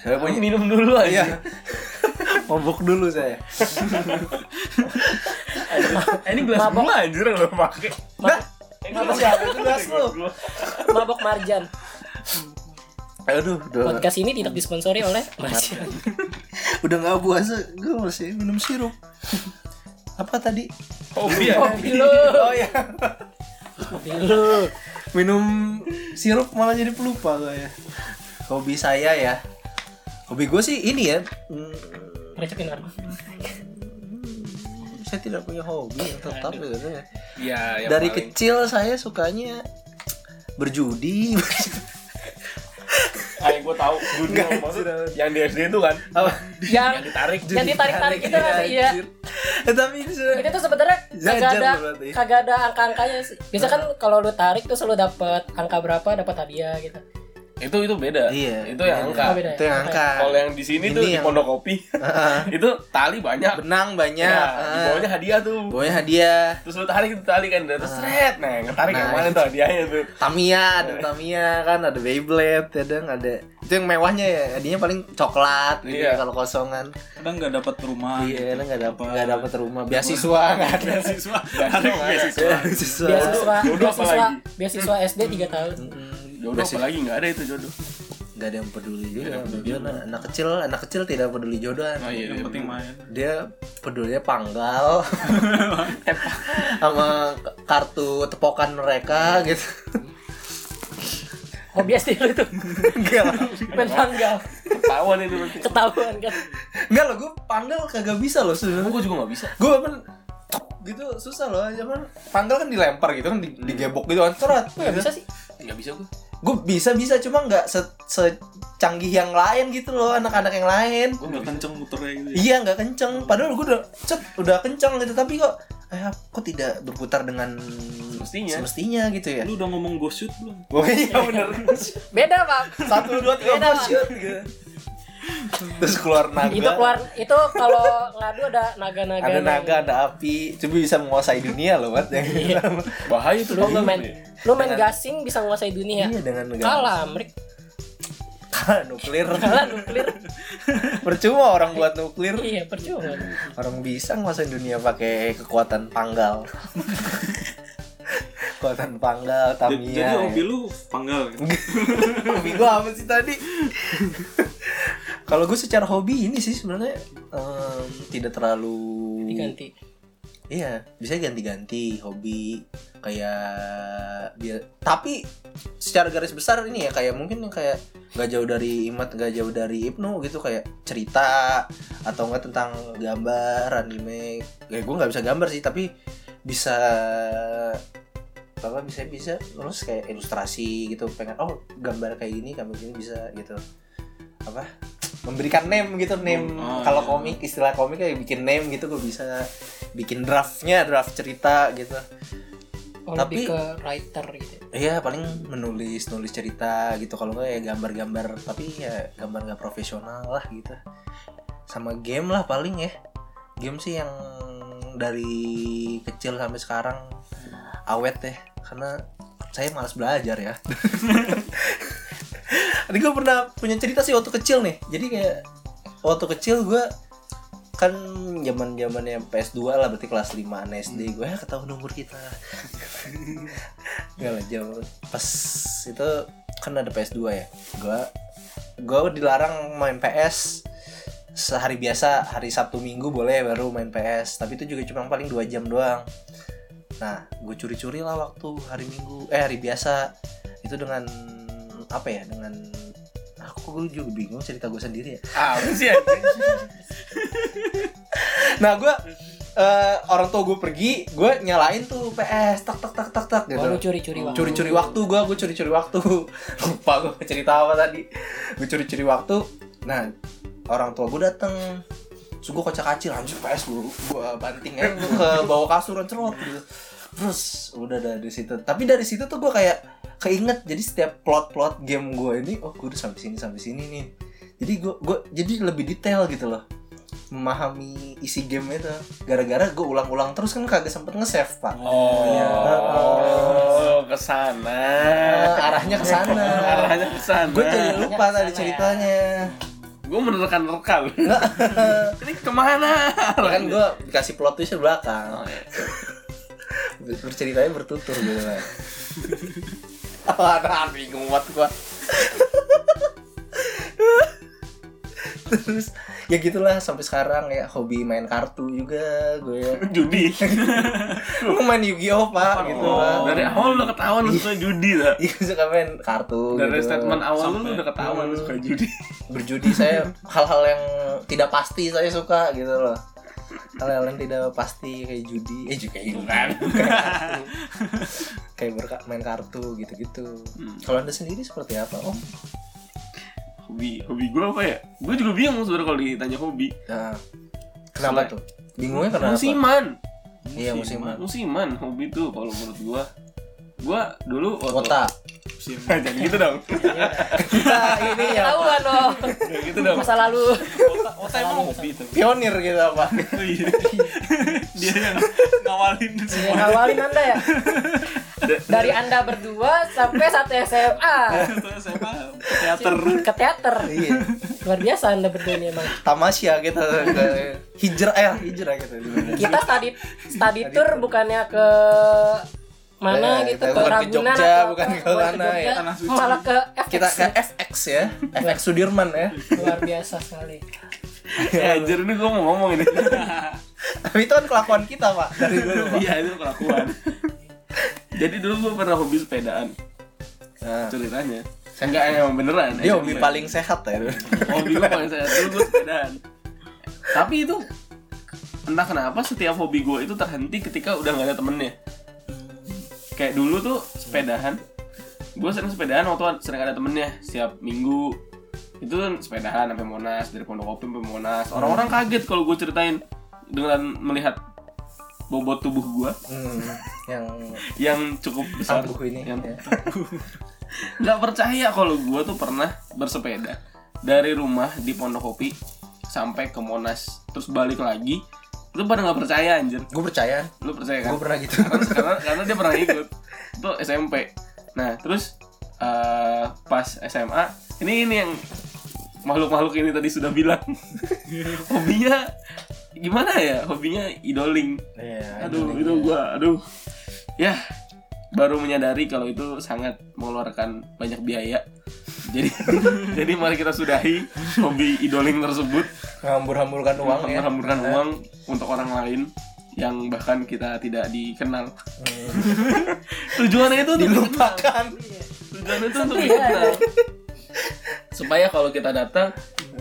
Saya punya minum dulu aja. Iya. Mabuk dulu saya. Eh, ini gelas Mabok. gua anjir yang lo pakai. Kenapa gelas siapa gua. itu? Gelas lu? Gua. Mabok Marjan. Aduh udah. Podcast ini tidak disponsori oleh Marjan. Udah nggak puasa gue masih minum sirup. Apa tadi? Hobi ya? Hobi lu. Oh ya Hobi lu. Minum sirup malah jadi pelupa gue ya. Hobi saya ya hobi gue sih ini ya hmm, Recokin orang saya tidak punya hobi yang tetap gitu ya Iya, yang dari paling- kecil saya sukanya berjudi. Ah, gue tahu. Judi maksud yang di SD itu kan? Apa? Yang yang ditarik. Yang ditarik-tarik itu kan Iya. Eh, tapi ini sudah Itu tuh sebenarnya kagak ada kagak ada angka-angkanya sih. Biasa kan kalau lu tarik tuh selalu dapat angka berapa dapat hadiah gitu. Itu itu beda. Iya, itu yang angka. Oh, beda. itu yang angka. Kalau yang di sini Ini tuh di yang- pondok kopi itu tali banyak. Benang banyak. Ya, di ah. bawahnya hadiah tuh. Bawahnya hadiah. Terus lu tarik itu tali kan terus seret. Nah yang ngetarik yang Nah, mana tuh hadiahnya tuh? Tamiya ada Tamiya kan ada Beyblade kadang ada. Itu yang mewahnya ya hadiahnya paling coklat gitu Iya. ya, kalau kosongan. Kadang nggak dapat rumah iya kadang nggak dapat Apa? nggak dapat rumah. Beasiswa. nggak ada beasiswa. Beasiswa. Beasiswa. Beasiswa. Beasiswa SD 3 tahun. Jodoh apa lagi nggak ada itu jodoh. Nggak ada yang peduli juga. Sama jodoh anak kecil anak kecil tidak peduli jodohan. Oh iya yang penting main. Dia pedulinya panggal. Sama kartu tepokan mereka gitu. Hobi SD lu tuh enggak. Main ketahuan itu nanti Ketahuan kan. enggak loh gue panggal kagak bisa loh sebenarnya. Gue juga nggak bisa. Gue kan gitu susah loh. Cuman panggal kan dilempar gitu kan di- digebok gitu kan. Cerat. Gue gak bisa sih. nggak bisa gue gue bisa bisa cuma nggak se secanggih yang lain gitu loh anak-anak yang lain. Gue nggak kenceng muternya gitu ya? Iya nggak kenceng. Padahal gue udah cet udah kenceng gitu. Tapi kok eh kok tidak berputar dengan Semestinya. semestinya gitu ya? Lu udah ngomong go shoot belum? Oh iya bener. Beda, Pak. satu dua tiga Pak. shoot gitu terus keluar naga Itu keluar itu kalau ngadu ada naga-naga. ada naga ada api itu bisa menguasai dunia loh wat yang bahaya Lu kalau main lu main gasing bisa menguasai dunia. iya dengan negara Kalah, Amrik. kalah nuklir Kalah nuklir. percuma orang buat nuklir Iya, percuma. orang bisa nguasain dunia pakai kekuatan panggal kekuatan panggal jadi Tamiya hobi lu panggal kan? hobi gue apa sih tadi kalau gue secara hobi ini sih sebenarnya em, tidak terlalu Diganti. iya bisa ganti-ganti hobi kayak dia tapi secara garis besar ini ya kayak mungkin yang kayak nggak jauh dari Imat nggak jauh dari Ibnu gitu kayak cerita atau enggak tentang gambar anime. Ya gue nggak bisa gambar sih tapi bisa apa bisa bisa terus kayak ilustrasi gitu pengen oh gambar kayak gini gambar gini bisa gitu. Apa memberikan name gitu name. Oh, kalau iya. komik istilah komik kayak bikin name gitu gue bisa bikin draftnya draft cerita gitu. Oh, Tapi- lebih ke writer gitu. Iya paling menulis nulis cerita gitu. Kalau nggak ya gambar-gambar tapi ya gambar nggak profesional lah gitu. Sama game lah paling ya. Game sih yang dari kecil sampai sekarang awet deh karena saya malas belajar ya Tadi gue pernah punya cerita sih waktu kecil nih. Jadi kayak waktu kecil gue kan zaman zamannya PS2 lah berarti kelas 5 SD gue ya ketahuan umur kita. Gak lah jam pas itu kan ada PS2 ya. Gue gue dilarang main PS sehari biasa hari Sabtu Minggu boleh baru main PS tapi itu juga cuma paling dua jam doang. Nah gue curi-curi lah waktu hari Minggu eh hari biasa. Itu dengan apa ya dengan aku gue juga bingung cerita gue sendiri ya. Apa sih nah gue eh, orang tua gue pergi gue nyalain tuh PS tak tak tak tak tak gitu Oh, curi-curi waktu. curi-curi waktu gue gue curi-curi waktu. Lupa gue cerita apa tadi. Gue curi-curi waktu. Nah orang tua gue dateng. Terus gue kocak kacir anjir PS gue gue banting ya gue ke bawah kasur cerot gitu terus udah dari situ tapi dari situ tuh gue kayak keinget jadi setiap plot-plot game gue ini oh gue udah sampai sini sampai sini nih jadi gue gue jadi lebih detail gitu loh memahami isi game itu gara-gara gue ulang-ulang terus kan kagak sempet nge-save pak Oh, ke sana. Nah, arahnya ke sana Arahnya ke sana. gue jadi lupa tadi ke sana ya. ceritanya Gue menerkan-nerkan. Ini ke mana? kan gue dikasih plot twist di belakang Oh, iya. Berceritanya bertutur gitu kan oh, ada bingung banget gue terus ya gitulah sampai sekarang ya hobi main kartu juga gue ya Judi. gue main Yu-Gi-Oh pak gitu Oh, Pak. dari awal udah ketahuan lu suka judi lah. Iya suka main kartu Dari gitu. statement awal lu, udah ketahuan lu suka judi. berjudi saya hal-hal yang tidak pasti saya suka gitu loh hal-hal yang tidak pasti kayak judi eh juga bukan kayak berka- main kartu gitu-gitu Hmm. kalau anda sendiri seperti apa om Hobi, hobi gue apa ya? Gue juga bingung sebenarnya kalau ditanya hobi. nah, kenapa Selain- tuh bingungnya kenapa Musiman. iya musiman Musiman hobi tuh kalau menurut gua. Gua dulu waktu kota musim Jangan gitu dong. kita ini ya Tahuan loh. Jangan gitu dong. Masa lalu. Otak emang hobi tuh. pionir gitu apa Oh, iya. dia yang ngawalin Yang semua ngawalin anda ya. Dari anda berdua sampai satu SMA itu SMA teater ke teater. iya Luar biasa anda berdua ini emang. tamasya kita ke hijrah eh hijrah gitu Kita study study tour bukannya ke mana Eh, gitu kita ke bukan ke Ragunan Jogja, atau bukan ke mana ya. Jogja, Tanah Suci. malah ke FX kita ke FX ya FX Sudirman ya luar biasa sekali Ya anjir ini gua mau ngomong ini. tapi itu kan kelakuan kita pak dari dulu pak Iya itu kelakuan. Jadi dulu gua pernah hobi sepedaan nah, ceritanya. Enggak emang beneran. dia hobi paling sehat ya dulu. hobi gue paling sehat dulu gue sepedaan tapi itu entah kenapa setiap hobi gue itu terhenti ketika udah nggak ada temennya kayak dulu tuh sepedahan. Gue sering sepedahan waktu sering ada temennya setiap minggu. Itu kan sepedahan sampai monas dari pondok kopi sampai monas. Orang-orang kaget kalau gue ceritain dengan melihat bobot tubuh gue hmm, yang yang cukup besar. ini, yang ya. nggak percaya kalau gue tuh pernah bersepeda dari rumah di Pondok Kopi sampai ke Monas. Terus balik lagi lu pada nggak percaya anjir? Gue percaya. Lu percaya kan? Gue pernah gitu. Karena, karena karena dia pernah ikut. Itu SMP nah terus eh, pas SMA ini ini yang makhluk-makhluk ini tadi sudah bilang. Hobinya gimana ya? Hobinya idoling. Iya, aduh itu gua aduh. Ya baru menyadari kalau itu sangat mengeluarkan banyak biaya. Jadi jadi mari kita sudahi hobi idoling tersebut. Ngambur-hamburkan uang ya. Menghamburkan uang untuk orang lain yang bahkan kita tidak dikenal. Tujuannya itu untuk dilupakan. Tujuannya itu untuk dikenal. Supaya kalau kita datang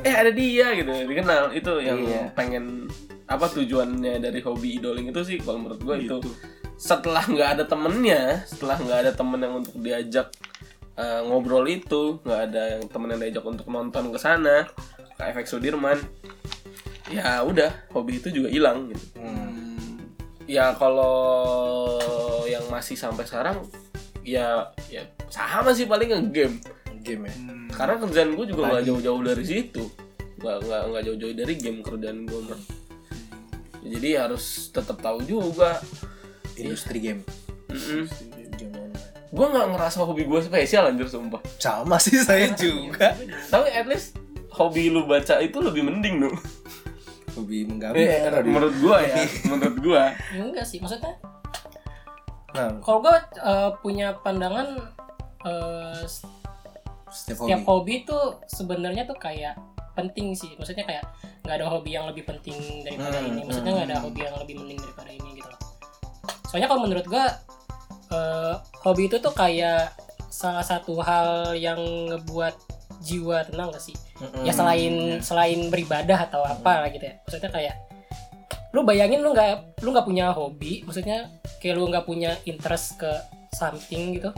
eh ada dia gitu dikenal. Itu yang Iya. pengen apa tujuannya dari hobi idoling itu sih kalau menurut gue itu. Gitu. Setelah nggak ada temennya setelah nggak ada temen yang untuk diajak eh, ngobrol itu nggak ada yang temen yang diajak untuk nonton ke sana ke efek Sudirman ya udah hobi itu juga hilang gitu. Hmm. ya kalau yang masih sampai sekarang ya ya sama sih paling game game ya? Karena kerjaan gue juga nggak jauh-jauh dari situ. Nggak nggak nggak jauh-jauh dari game kerjaan gue jadi harus tetap tahu juga industri game. Game online. gue nggak ngerasa hobi gue spesial anjir sumpah. Sama sih saya juga. tapi at least hobi lu baca itu lebih mending nu. Hobi Eh, menggambar menurut gua ya, menurut gua. Ya, enggak sih maksudnya nah. kalau gue eh, punya pandangan eh, setiap setiap hobi. hobi tuh sebenarnya tuh kayak penting sih. Maksudnya kayak nggak ada hobi yang lebih penting daripada Hmm, ini. Maksudnya nggak ada hobi yang lebih penting daripada ini gitu loh soalnya kalau menurut gua eh, hobi itu tuh kayak salah satu hal yang ngebuat jiwa tenang gak sih? Mm-mm. ya selain selain beribadah atau apa lah gitu ya. Maksudnya kayak lu bayangin lu nggak lu nggak punya hobi maksudnya kayak lu nggak punya interest ke something gitu.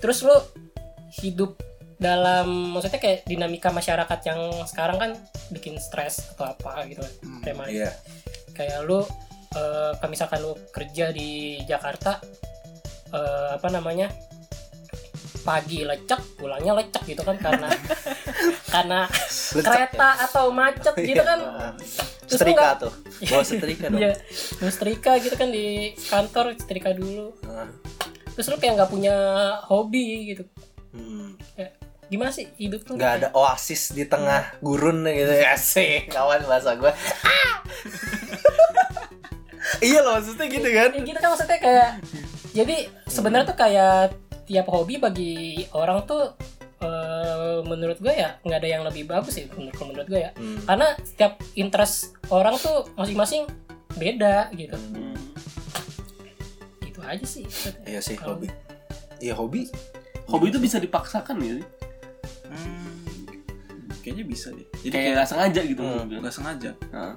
Terus lu hidup dalam maksudnya kayak dinamika masyarakat yang sekarang kan bikin stres atau apa gitu kan. Kayak mana- iya. Kayak lu eh, kalau misalkan lu kerja di Jakarta eh, apa namanya pagi lecek pulangnya lecek gitu kan karena karena kereta atau macet gitu kan. Terus lu setrika tuh. Bawa setrika dong. Iya, lu setrika gitu kan di kantor setrika dulu. Nah, Terus lu kayak nggak punya hobi gitu. hmm. Kayak, gimana sih hidup tuh? nggak ada oasis di tengah gurun gitu ya. Sih kawan bahasa gue iya loh maksudnya gitu kan Ya gitu kan maksudnya kayak jadi sebenarnya tuh kayak tiap hobi bagi orang tuh eh, menurut gue ya nggak ada yang lebih bagus sih menurut menurut gue ya Hmm. karena setiap interest orang tuh masing-masing beda gitu gitu aja sih maksudnya. iya sih Kalau- hobi iya hobi Hobi itu bisa dipaksakan ya sih? Hmm, kayaknya bisa deh jadi Kayak nggak sengaja gitu. Hmm. nggak sengaja Nah.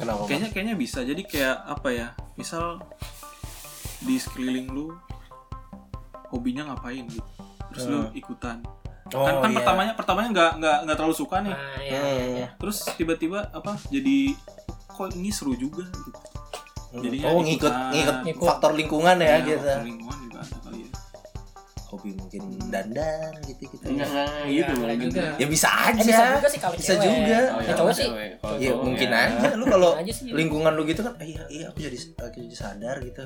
Kenapa kayaknya kayaknya bisa jadi kayak apa ya misal di sekeliling lu hobinya ngapain gitu terus lu Hmm. ikutan oh, kan kan iya. pertamanya pertamanya nggak nggak nggak terlalu suka nih Nah, ya, Hmm. ya, ya. terus tiba-tiba apa jadi kok ini seru juga gitu Hmm. jadinya oh ngikut ngikut Ngikut. faktor lingkungan ya, gitu faktor lingkungan hobi mungkin dandan gitu gitu Enggak enggak Iya, gitu enggak loh. juga. ya bisa Eh, aja bisa juga sih kalau Bisa cewek. juga. Oh, Ya, iya, cowok sih. Iya cowok mungkin ya. aja lu kalau lingkungan lu gitu kan eh, iya iya aku jadi aku jadi sadar gitu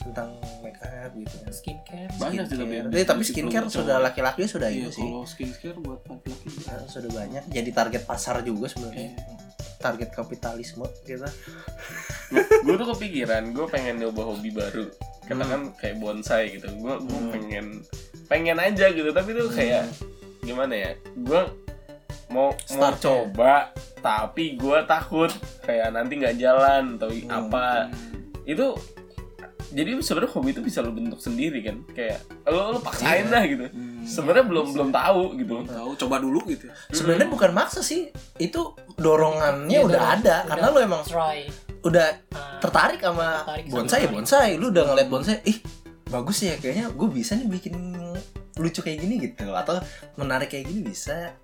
tentang make up gitu kan skincare. Banyak sih tapi. Eh, tapi Gitu, skincare sudah laki-laki sudah iya ini sih kalau skincare buat laki-laki Nah, sudah banyak jadi target pasar juga sebenarnya Iya. target kapitalisme gitu gue tuh kepikiran gue pengen nyoba hobi baru katakan kayak bonsai gitu gue gue Hmm. pengen pengen aja gitu tapi tuh kayak gimana ya gue mau mau Start-nya. coba tapi gue takut kayak nanti nggak jalan atau Hmm. apa itu jadi sebenarnya hobi itu bisa lo bentuk sendiri kan kayak lo lo paksain Iya. dah gitu Hmm. sebenarnya belum belum tahu gitu belum tahu coba dulu gitu ya. sebenarnya bukan maksa sih itu dorongannya Iya, udah dorong- ada udah. karena lu emang Try. Udah Nah, tertarik sama Tertarik sama bonsai ya bonsai. lu udah ngeliat bonsai ih bagus ya kayaknya gue bisa nih bikin lucu kayak gini gitu. Atau menarik kayak gini bisa.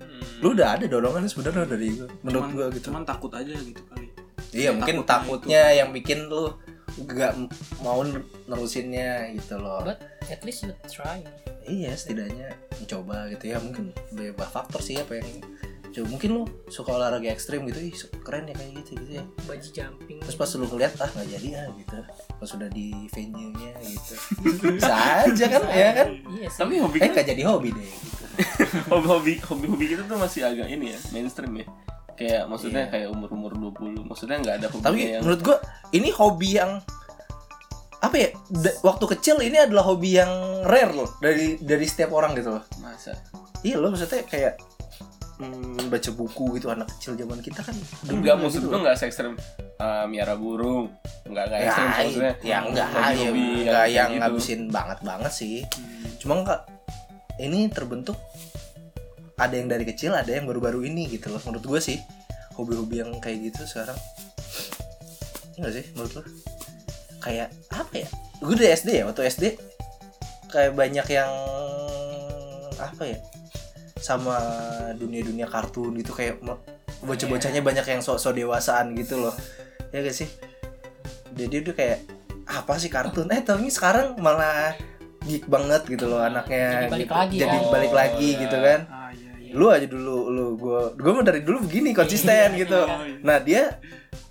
Hmm. lu udah ada dorongan sebenarnya dari gua menurut gua gitu. cuman takut aja gitu kali. Iya ya, mungkin takutnya takutnya yang bikin lu gak mau nerusinnya gitu loh. But at least you try. iya setidaknya mencoba gitu ya. Mungkin beberapa faktor sih apa yang coba mungkin lu suka olahraga ekstrim gitu ih keren ya kayak gitu gitu ya. Bungee jumping. terus pas lu ngeliat ah nggak jadi ah gitu. Pas sudah di venue nya gitu. Bisa aja kan ya kan? Iya sih. tapi hobi eh kan nggak jadi hobi deh. Gitu. hobi hobi hobi hobi kita tuh masih agak ini ya mainstream ya. Kayak maksudnya Iya. kayak umur umur 20 maksudnya nggak ada hobi tapi yang menurut gua ini hobi yang apa ya? Da- waktu kecil ini adalah hobi yang rare loh dari dari setiap orang gitu loh. Masa? Iya loh maksudnya kayak hmm, baca buku gitu anak kecil zaman kita kan enggak gitu maksud loh. gua nggak se ekstrem uh, miara burung. Enggak enggak ya, ekstrem maksudnya ya enggak ya, yang enggak yang gitu. ngabisin banget banget sih. Cuma enggak ini terbentuk ada yang dari kecil ada yang baru-baru ini gitu loh menurut gue sih. Hobi-hobi yang kayak gitu sekarang. Enggak sih menurut lo kayak apa ya? Gue dari SD ya waktu SD kayak banyak yang apa ya sama dunia-dunia kartun gitu kayak me- bocah-bocahnya banyak yang sok-sok dewasaan gitu loh. Ya gak sih? Jadi udah kayak apa sih kartun? Eh tapi sekarang malah geek banget gitu loh anaknya Jadi balik gitu. lagi jadi kan. balik Oh, lagi ya. gitu kan? Ah iya iya. Lu aja dulu lu gue gue mah dari dulu begini konsisten gitu. Iya. nah dia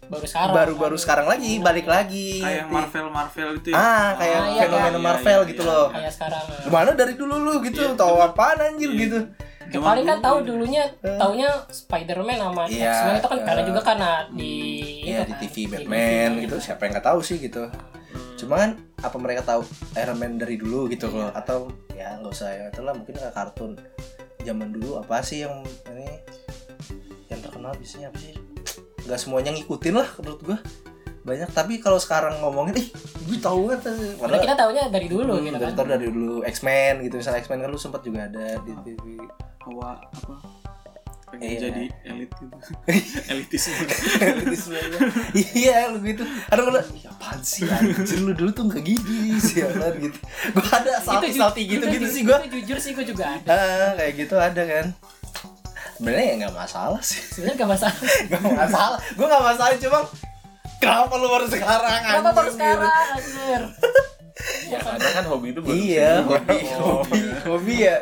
Baru sekarang. baru-baru sekarang lagi balik lagi. Kayak Marvel Marvel itu ya? Ah kayak Ah, iya, fenomena iya, Marvel iya, gitu iya, loh. Kayak sekarang. Gimana dari dulu lu gitu? Iya, tahu apaan anjir Iya. gitu Ya, Zaman paling kan tahu ya. dulunya taunya Spider-Man sama Iya, X-Men itu kan karena eh, juga karena di Iya itu di kan, TV di Batman TV. gitu. siapa yang nggak tahu sih gitu. Cuma kan apa mereka tahu Iron Man dari dulu gitu loh atau ya nggak usah ya itulah mungkin kayak kartun. Zaman dulu apa sih yang ini yang terkenal biasanya apa sih? Nggak semuanya ngikutin lah menurut gua. Banyak tapi kalau sekarang ngomongin ih gue tahu banget. Karena kita taunya dari dulu Hmm, gitu kan. dari dulu X-Men gitu misalnya X-Men kan lu sempat juga ada di TV hawa apa? Pengen Iya. jadi elit gitu. Elitisme. Iya. Lu gitu. Ada gue ya apaan sih anjir? Lu dulu tuh gak gini sialan gitu. Gua ada salty ju- salty gitu itu gitu sih gua. itu jujur sih gue juga ada. ah kayak gitu ada kan. Sebenarnya ya nggak masalah sih. Sebenarnya gak masalah. nggak masalah. Gua nggak masalah cuma kenapa lu baru sekarang Kenapa baru sekarang anjir? Ya karena kan hobi itu baru iya hobi Oh, hobi hobi ya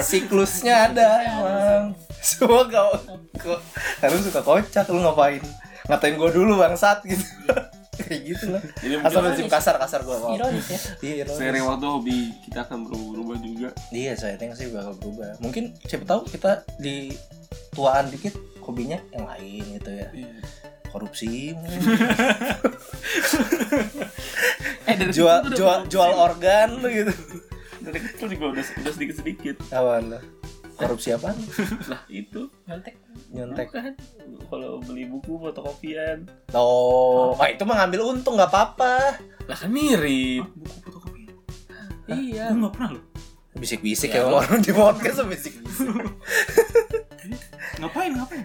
siklusnya ada emang semua kau kok harus suka kocak lu ngapain ngatain gua dulu bangsat gitu kayak gitu lah Jadi asal lazim kasar kasar gua Wow. Ironis ya. iya ironis. seiring waktu hobi kita akan berubah-ubah juga. Iya, saya think sih bakal berubah. Mungkin siapa tahu kita di tuaan dikit hobinya yang lain gitu ya. Iya. Korupsi. Eh dari jual jual korupsi. jual organ lu gitu. dari kecil juga udah udah sedikit sedikit. Lo? Korupsi apa? Lah itu Nyontek. Nyontek. kan kalau beli buku fotokopian. Oh, wah itu mah ngambil untung nggak apa-apa. Lah kan mirip. buku fotokopi Iya. gue nggak pernah loh Bisik-bisik Ya, ya, lu- orang di podcast bisik-bisik. ngapain ngapain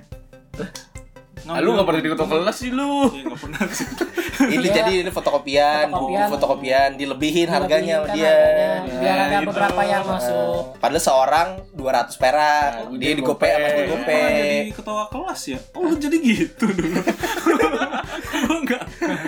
Ah, lu nggak pernah di ketua kelas sih lu. Iya pernah sih. ini Iya. jadi ini fotokopian, buku Fotokopian. fotokopian dilebihin harganya sama kan dia. harganya, Biar ada gitu. beberapa yang masuk. Padahal seorang 200 perak, Nah, dia sama gope. dia Lu gope. jadi ketua kelas ya oh lu jadi gitu dulu gue nggak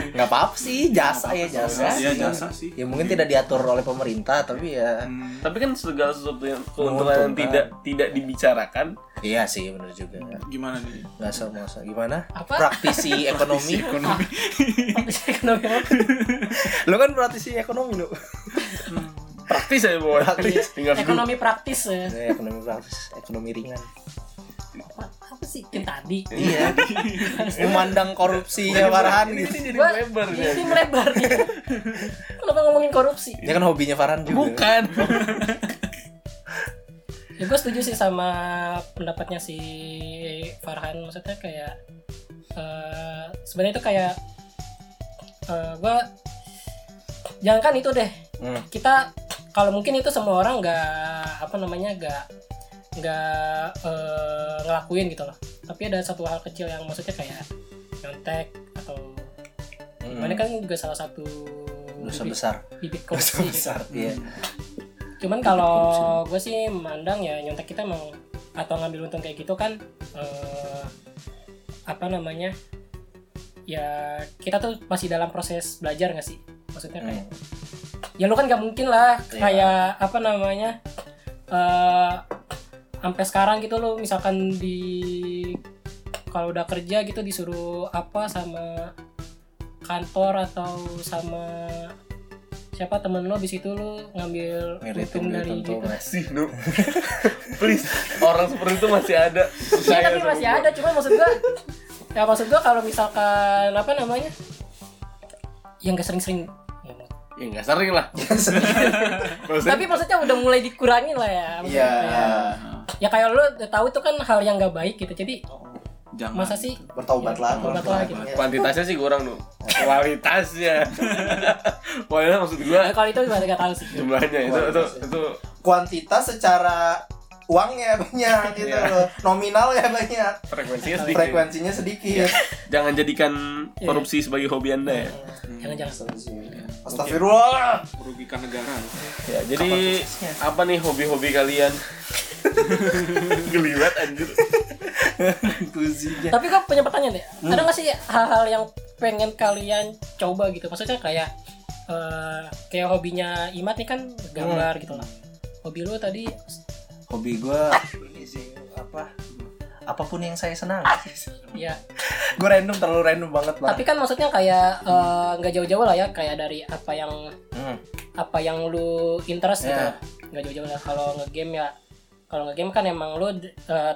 nggak apa-apa sih jasa ya jasa Iya, jasa sih. ya mungkin tidak diatur oleh pemerintah tapi ya Hmm, Tapi kan segala sesuatu yang keuntungan tidak tidak dibicarakan. Iya sih benar juga. Gimana nih? Nggak sama masa gimana? Apa? praktisi ekonomi. Ekonomi. Ekonomi apa? lo kan praktisi ekonomi lo praktis aja bawa Praktis. tinggal. Ekonomi praktis ya. ekonomi praktis. Ekonomi ringan Apa, apa sih yang tadi? iya memandang korupsinya Farhan Ini gitu jadi Gua lebar ini ya. melebar nih. Kenapa ngomongin korupsi? dia kan hobinya Farhan juga Bukan. Ya gue setuju sih sama pendapatnya si Farhan maksudnya kayak eh sebenarnya itu kayak eh gue jangan kan itu deh Hmm. kita kalau mungkin itu semua orang nggak apa namanya nggak nggak eh, ngelakuin gitu loh. Tapi ada satu hal kecil yang maksudnya kayak nyontek atau Hmm. gimana kan juga salah satu dosa bibit, besar. bibit dosa korupsi gitu. besar iya. Cuman kalau gue sih memandang ya nyontek kita emang atau ngambil untung kayak gitu kan eh, apa namanya ya kita tuh masih dalam proses belajar nggak sih? Maksudnya kayak ya lu kan nggak mungkin lah Iya. kayak apa namanya eh sampai sekarang gitu lo misalkan di kalau udah kerja gitu disuruh apa sama kantor atau sama siapa temen lo di situ lo ngambil untung dari gitu. Masih lu. Please, orang seperti itu masih ada. Iya tapi masih gua. ada, cuma maksud gua ya maksud gua kalau misalkan apa namanya yang gak sering-sering ya, Ya enggak sering lah. Tapi maksudnya udah mulai dikurangi lah ya iya ya kayak lo udah tahu itu kan hal yang gak baik gitu jadi jangan masa sih? Bertaubat lah Bertaubat lah gitu. kuantitasnya sih kurang tuh. Kualitasnya. Kualitas maksud gua ya, kalau itu gak, gak tahu sih. jumlahnya. Itu itu itu kuantitas secara uangnya banyak gitu Iya. loh. Nominalnya banyak. Frekuensinya sedikit. frekuensinya sedikit. Jangan jadikan Iya. korupsi sebagai hobi Anda ya. jangan-jangan Astagfirullah. Merugikan negara. Ya, jadi apa nih hobi-hobi kalian? Geliwat anjir. Tapi kok punya pertanyaan deh. Ada gak sih hal-hal yang pengen kalian coba gitu? Maksudnya kayak eh, kayak hobinya Imat nih kan gambar gitu lah hobi lu tadi? Hobi gue ini sih apa apa pun yang saya senang. Ya gue random terlalu random banget lah tapi kan maksudnya kayak eh, nggak jauh-jauh lah ya kayak dari apa yang Hmm. apa yang lu interest gitu. Ya. nggak jauh-jauh lah. Kalau ngegame ya kalau nggak game kan emang lu eh,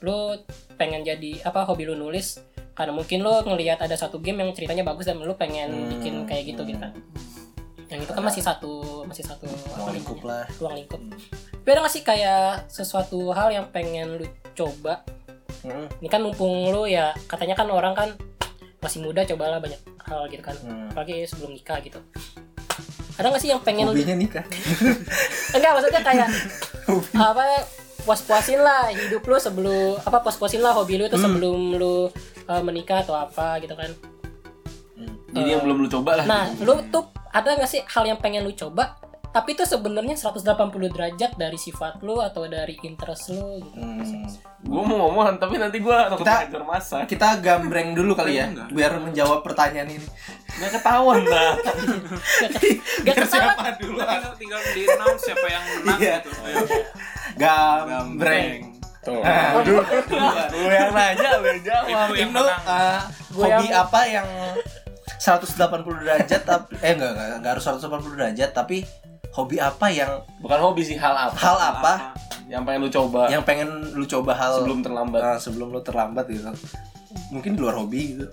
lu pengen jadi apa hobi lu nulis karena mungkin lu ngelihat ada satu game yang ceritanya bagus dan lu pengen Hmm. bikin kayak gitu gitu kan yang itu kan masih satu masih satu Ruang lingkup lah. ruang lingkup tapi ada nggak sih kayak sesuatu hal yang pengen lu coba Hmm. ini kan mumpung lu ya katanya kan orang kan masih muda cobalah banyak hal gitu kan Hmm. apalagi sebelum nikah gitu ada nggak sih yang pengen lu Hobinya nikah. enggak maksudnya kayak apa puas-puasin lah hidup lu sebelum apa puas-puasin lah hobi lu itu Hmm. sebelum lu uh, menikah atau apa gitu kan Jadi yang belum lu coba lah. nah lu tuh ada nggak sih hal yang pengen lu coba tapi itu sebenarnya 180 derajat dari sifat lu atau dari interest lu gitu. Hmm. Gue mau ngomong tapi nanti gue takut Kita- ngajar masa. Kita gambreng dulu kali ya, Enggak. biar menjawab pertanyaan ini. Nggak ketahuan lah. Gak ketahuan dulu? tinggal tinggal di announce siapa yang menang Iya. gitu Ayo. Gambreng. Tuh. Ah, Aduh. Lu yang nanya, lu yang jawab. Menang. uh, Gua hobi yang- apa yang 180 derajat tapi eh enggak, enggak enggak harus 180 derajat tapi hobi apa yang Bukan hobi sih, hal apa hal apa yang pengen lu coba yang pengen lu coba hal sebelum terlambat. Ah, sebelum lu terlambat gitu. Mungkin di luar hobi gitu.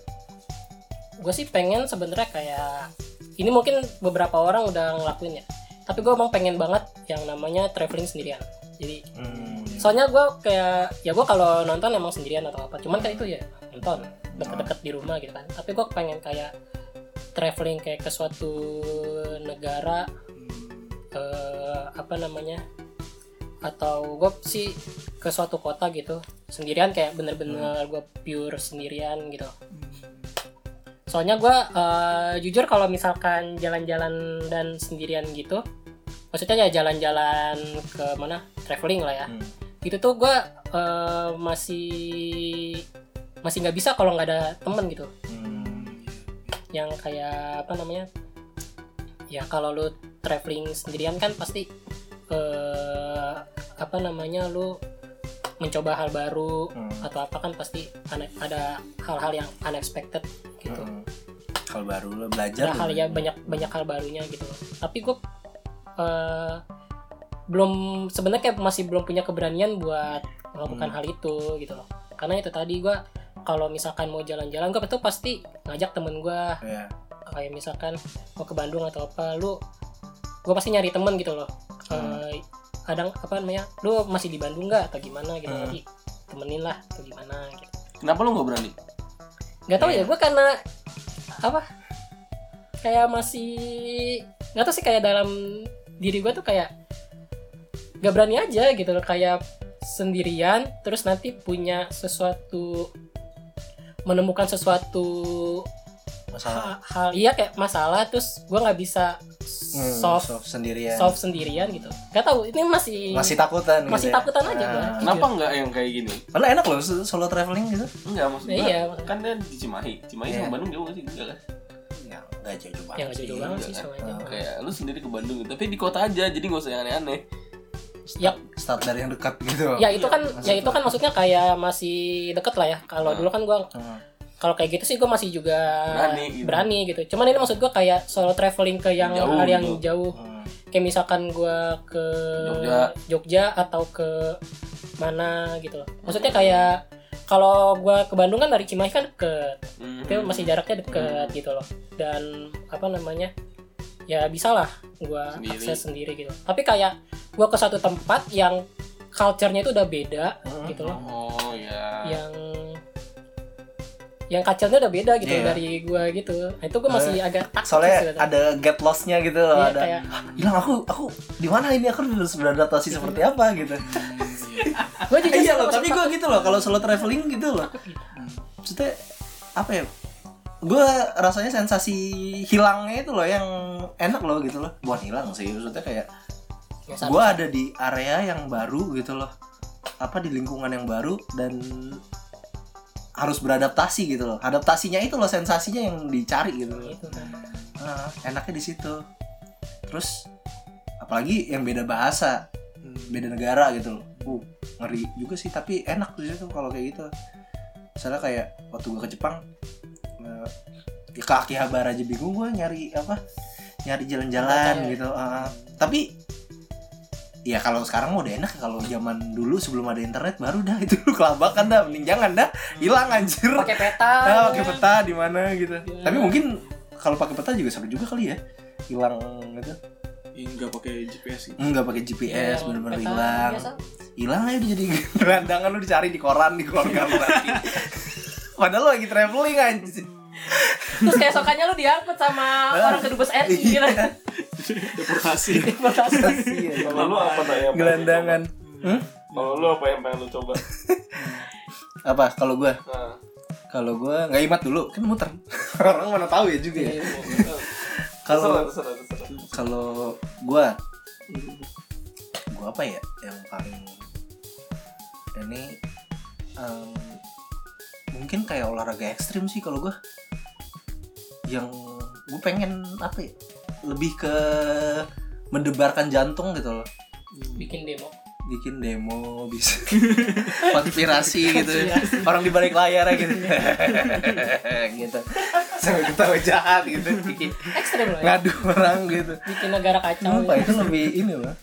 gue sih pengen sebenarnya kayak ini mungkin beberapa orang udah ngelakuin ya tapi gue emang pengen banget yang namanya traveling sendirian jadi Hmm. soalnya gue kayak ya gue kalau nonton emang sendirian atau apa cuman kayak itu ya nonton deket-deket di rumah gitu kan tapi gue pengen kayak traveling kayak ke suatu negara eh, apa namanya? Atau gue sih ke suatu kota gitu sendirian kayak bener-bener gue pure sendirian gitu. Soalnya gue jujur kalau misalkan jalan-jalan dan sendirian gitu maksudnya ya jalan-jalan ke mana? Traveling lah ya. Hmm. itu tuh gue masih masih nggak bisa kalau nggak ada temen gitu. Hmm. yang kayak apa namanya ya kalau lu traveling sendirian kan pasti eh apa namanya lu mencoba hal baru Hmm. atau apa kan pasti ada hal-hal yang unexpected gitu Hmm. Hal baru lo belajar. ada hal ya banyak banyak hal barunya gitu tapi gue eh, belum sebenarnya kayak masih belum punya keberanian buat melakukan Hmm. hal itu gitu loh karena itu tadi gue kalau misalkan mau jalan-jalan gue tuh pasti ngajak temen gue Ya. Kayak misalkan mau ke Bandung atau apa lu gue pasti nyari temen gitu loh Hmm. Eh, kadang apa namanya lu masih di Bandung nggak atau gimana gitu Hmm. nanti temenin lah atau gimana gitu Kenapa lu nggak berani? nggak tahu Iya. ya gue karena apa kayak masih nggak tahu sih kayak dalam diri gue tuh kayak gak berani aja gitu loh kayak sendirian terus nanti punya sesuatu menemukan sesuatu Masalah. ha- hal iya kayak masalah terus gue nggak bisa Hmm, solve solve sendirian. solve sendirian gitu gak tahu ini masih Masih takutan gitu Masih ya? takutan aja gua. Ah. Kenapa nggak yang kayak gini? Padahal enak loh solo traveling gitu. Enggak maksud Nah, iya. kan dia di Cimahi. Cimahi Iya. sama Bandung jauh nggak sih? Enggak kan? Ya, enggak jauh banget. ya nggak jauh banget sih kan? sama aja Kayak lu sendiri ke Bandung tapi di kota aja jadi nggak usah yang aneh-aneh. ya Start dari yang dekat gitu. ya itu kan Maksud ya itu kan maksudnya kayak masih deket lah ya kalau dulu kan gua Hmm. Kalau kayak gitu sih gue masih juga Berani gitu. berani gitu. Cuman ini maksud gue kayak solo traveling ke yang Jauh hal yang gitu. jauh. Hmm. Kayak misalkan gue ke Jogja. Jogja atau ke mana gitu loh. Maksudnya kayak kalau gue ke Bandung kan dari Cimahi kan ke itu masih jaraknya deket gitu loh. Dan apa namanya? Ya bisa lah gue akses sendiri gitu. Tapi kayak gue ke satu tempat yang culture-nya itu udah beda Hmm. gitu loh. Oh ya. yang yang kacanya udah beda gitu Iya. dari gua gitu nah, itu gua masih agak takut sih Soalnya sebenarnya. ada get lost-nya gitu loh, Iya, ada kayak- "Hah, hilang aku aku di mana ini aku harus beradaptasi seperti apa gitu. gua jujur iya sih loh, tapi gue gitu loh kalau solo traveling gitu loh. Maksudnya apa ya? Gue rasanya sensasi hilangnya itu loh yang enak loh gitu loh. Bukan hilang sih, maksudnya kayak Ya, gue ada di area yang baru gitu loh. Apa di lingkungan yang baru dan harus beradaptasi gitu loh. Adaptasinya itu loh sensasinya yang dicari gitu loh. gitu kan. Ah, enaknya di situ. Terus apalagi yang beda bahasa, beda negara gitu loh. Uh, ngeri juga sih tapi enak di situ kalau kayak gitu. Misalnya kayak waktu gue ke Jepang eh, ya ke Akihabara aja bingung gue nyari apa? Nyari jalan-jalan gitu. Ah, tapi ya kalau sekarang mau udah enak. Ya, kalau zaman dulu sebelum ada internet baru dah itu lu kelabakan dah. Mending jangan dah. Hilang anjir. Pakai peta ah, pakai peta di mana gitu. Tapi mungkin kalau pakai peta juga seru juga kali ya. Hilang gitu. Ya, nggak pakai GPS gitu. enggak pakai GPS Iya, bener-bener peta hilang. hilang aja udah jadi gelandangan lu dicari di koran di keluarga lu padahal lu lagi traveling anjir terus keesokannya lu diangkut sama orang kedubes RI gitu Iya. Deportasi. Iya, Kalau lu apa yang gelandangan. Hmm? Kalau lu apa yang pengen lu coba? apa? Kalau gua? Nah, kalau gua nggak imat dulu kan muter. Orang mana tahu ya juga ya. Terserah, kalau terserah, terserah. kalau gua gua apa ya yang paling ini em, mungkin kayak olahraga ekstrim sih kalau gua. Yang gue pengen apa ya lebih ke mendebarkan jantung gitu loh. Bikin demo. Bikin demo bisa. Konspirasi gitu. Orang di balik layar gitu. Gitu. Sampai ketawa jahat gitu. Bikin ekstrim loh ya. ngadu orang gitu. Bikin negara kacau apa itu lebih ini loh.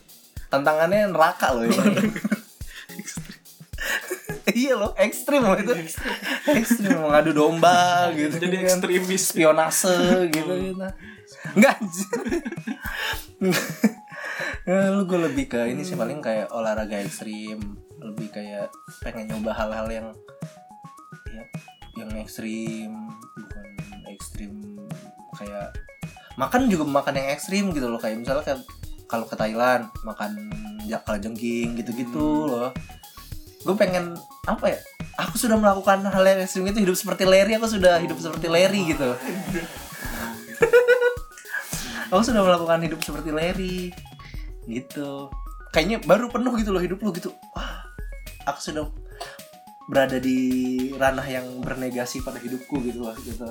Tantangannya neraka loh ini iya loh. Ekstrim loh itu. Ekstrim. Mau ngadu domba gitu. Jadi kan. ekstremis. spionase gitu. Gitu enggak anjir. Ya, lu gue lebih ke ini sih paling kayak olahraga ekstrim. Lebih kayak pengen nyoba hal-hal yang ya yang ekstrim. Bukan ekstrim kayak makan juga makan yang ekstrim gitu loh. Kayak misalnya kayak kalau ke Thailand makan jakal jengking gitu-gitu loh. Gue pengen apa ya? Aku sudah melakukan hal yang ekstrim itu hidup seperti Larry aku sudah hidup seperti Larry gitu. Aku sudah melakukan hidup seperti Larry gitu. Kayaknya baru penuh gitu loh hidup lu gitu. Wah aku sudah berada di ranah yang bernegasi pada hidupku gitu loh gitu.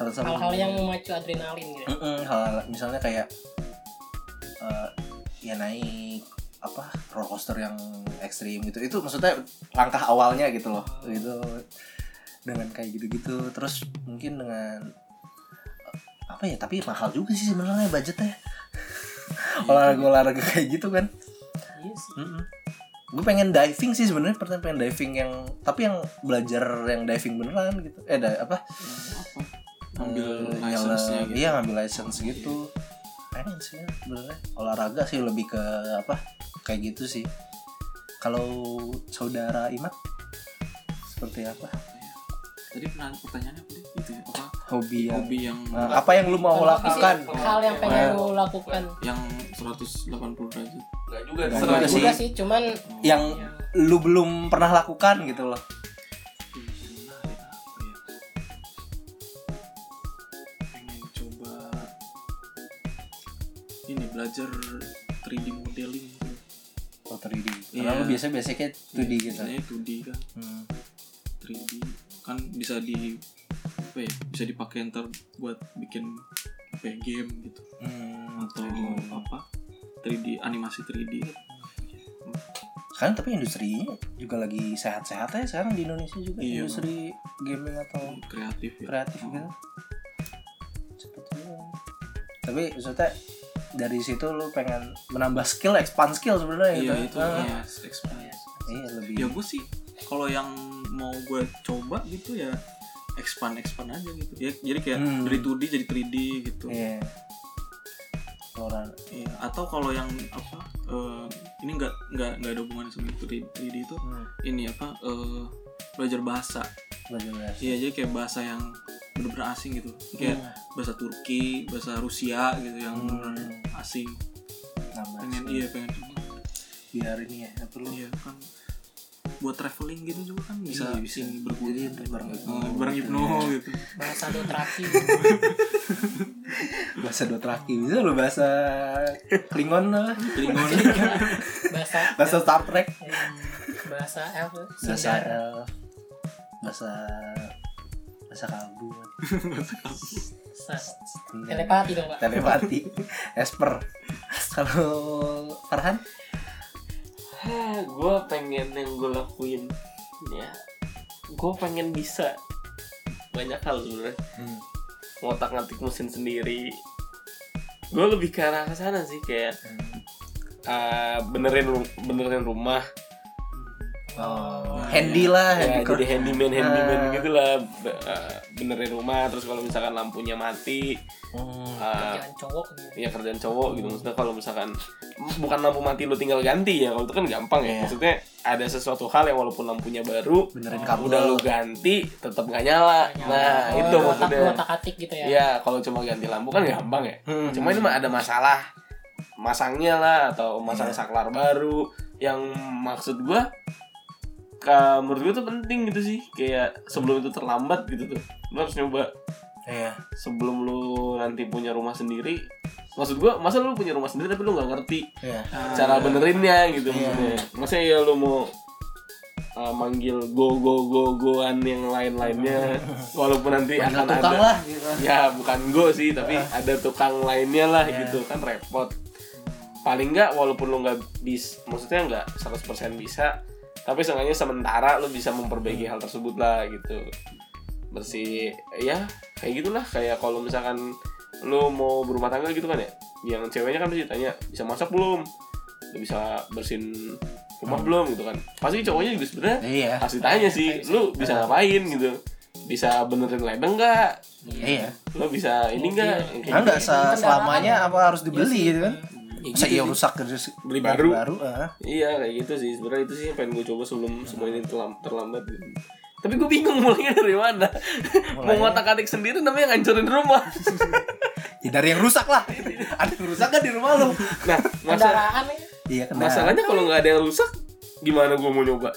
Hal-hal yang memacu adrenalin gitu. Mm-mm, hal misalnya kayak eh, ya naik apa roller coaster yang ekstrim gitu. Itu maksudnya langkah awalnya gitu loh. Gitu. Dengan kayak gitu-gitu. Terus mungkin dengan apa ya tapi mahal juga sih sebenarnya budgetnya. Olahraga olahraga kayak gitu kan. Iya sih. Gue pengen diving sih sebenarnya. Pernah pengen diving yang tapi yang belajar yang diving beneran gitu. Eh da, apa? Ambil Eh, nyala- license-nya gitu. iya ngambil license gitu pengen sih sebenarnya olahraga sih lebih ke apa kayak gitu sih kalau saudara Imat seperti apa Tadi pernah pertanyaannya apa? Dit? Itu ya, apa? hobi yang Hobi yang Eh, apa yang lu mau sih, lakukan hal yang pengen lu lakukan yang 180 derajat. Enggak juga, Nggak terserah. juga juga sih cuman yang lu belum pernah lakukan gitu loh ini belajar 3D modeling oh 3D Iya. karena lu biasa biasa kayak 2D gitu Biasanya 2D kan. Hmm. 3D kan bisa di apa ya bisa dipakai ntar buat bikin apa ya, game gitu Hmm, atau 3D. apa 3D animasi 3D Sekarang tapi industri juga lagi sehat-sehat ya sekarang di Indonesia juga Iya. industri gaming atau kreatif ya kreatif gitu. Cepet juga. Tapi maksudnya dari situ lu pengen menambah skill, expand skill sebenarnya iya gitu. itu Ah. iya experience Iya lebih. ya gue sih kalau yang mau gue coba gitu ya expand expand aja gitu ya jadi kayak Hmm. dari 2D jadi 3D gitu Iya. Orang Iya, atau kalau yang apa eh, ini nggak nggak nggak ada hubungannya sama 3D, 3D itu hmm, ini apa eh, belajar bahasa belajar bahasa. iya jadi kayak bahasa yang bener-bener asing gitu. Kayak bahasa Turki bahasa Rusia gitu yang Hmm. bener asing. Nambah pengen iya pengen coba. Biar ini ya apa lu iya kan. Buat traveling gitu juga kan bisa Iya, bisa. bisa berguna. Jadi bareng Ibnu. Bareng gitu Ibnu ya. gitu. Bahasa dotraki bahasa Dothraki. Bisa lu bahasa Klingon lah. Klingon. Bahasa bahasa Star Trek bahasa elf bahasa elf, bahasa bahasa kalbu telepati dong pak. Telepati. Esper. Kalau Farhan? Gue pengen yang gue lakuin ya. Gue pengen bisa banyak hal sebenarnya. Hmm. ngotak ngatik mesin sendiri. Gue lebih ke arah ke sana sih kayak eh, benerin ru- benerin rumah. Oh, handy lah, ya, handy jadi handyman handyman Ah. gitu lah eh, benerin rumah terus kalau misalkan lampunya mati Hmm. eh, Jangan cowok gitu. ya kerjaan cowok gitu maksudnya kalau misalkan bukan lampu mati lu tinggal ganti ya kalau itu kan gampang ya Iya. maksudnya ada sesuatu hal yang walaupun lampunya baru Benerin kabel. udah lu ganti tetap nggak nyala nah Oh, itu maksudnya otak atik gitu ya. ya kalau cuma ganti lampu kan gampang ya Hmm. cuma ini mah ada masalah masangnya lah atau masang Iya. saklar baru yang maksud gua ka- menurut gua tuh penting gitu sih kayak sebelum itu terlambat gitu tuh lu harus nyoba Iya. sebelum lu nanti punya rumah sendiri maksud gua masa lu punya rumah sendiri tapi lu nggak ngerti Iya. cara benerinnya gitu Iya. maksudnya masa ya lu mau uh, manggil go go go goan yang lain lainnya walaupun nanti Panggil akan tukang ada lah gitu. ya bukan go sih tapi ada tukang lainnya lah Iya. gitu kan repot paling nggak walaupun lu nggak bis maksudnya nggak 100% bisa tapi seenggaknya sementara lu bisa memperbaiki hal tersebut lah gitu. Bersih ya kayak gitulah. Kayak kalau misalkan lu mau berumah tangga gitu kan ya yang ceweknya kan pasti tanya bisa masak belum? Lu bisa bersihin rumah belum? Gitu kan. Pasti cowoknya juga sebenarnya Iya. harus ditanya sih lu bisa ngapain? Gitu. Bisa benerin ledeng nggak? Iya. lo bisa ini enggak Kan enggak se- selamanya apa harus dibeli gitu kan. Masa iya rusak terus Beli baru. baru ah. iya kayak gitu sih sebenarnya itu sih yang pengen gue coba sebelum semua ini terlam- terlambat gitu. tapi gue bingung mulainya dari mana mau ngotak atik sendiri namanya ngancurin rumah Ya dari yang rusak lah. Ada yang rusak kan di rumah lu. nah masa Kendaraan ya. Iya kena. masalahnya kalau nggak ada yang rusak gimana gue mau nyoba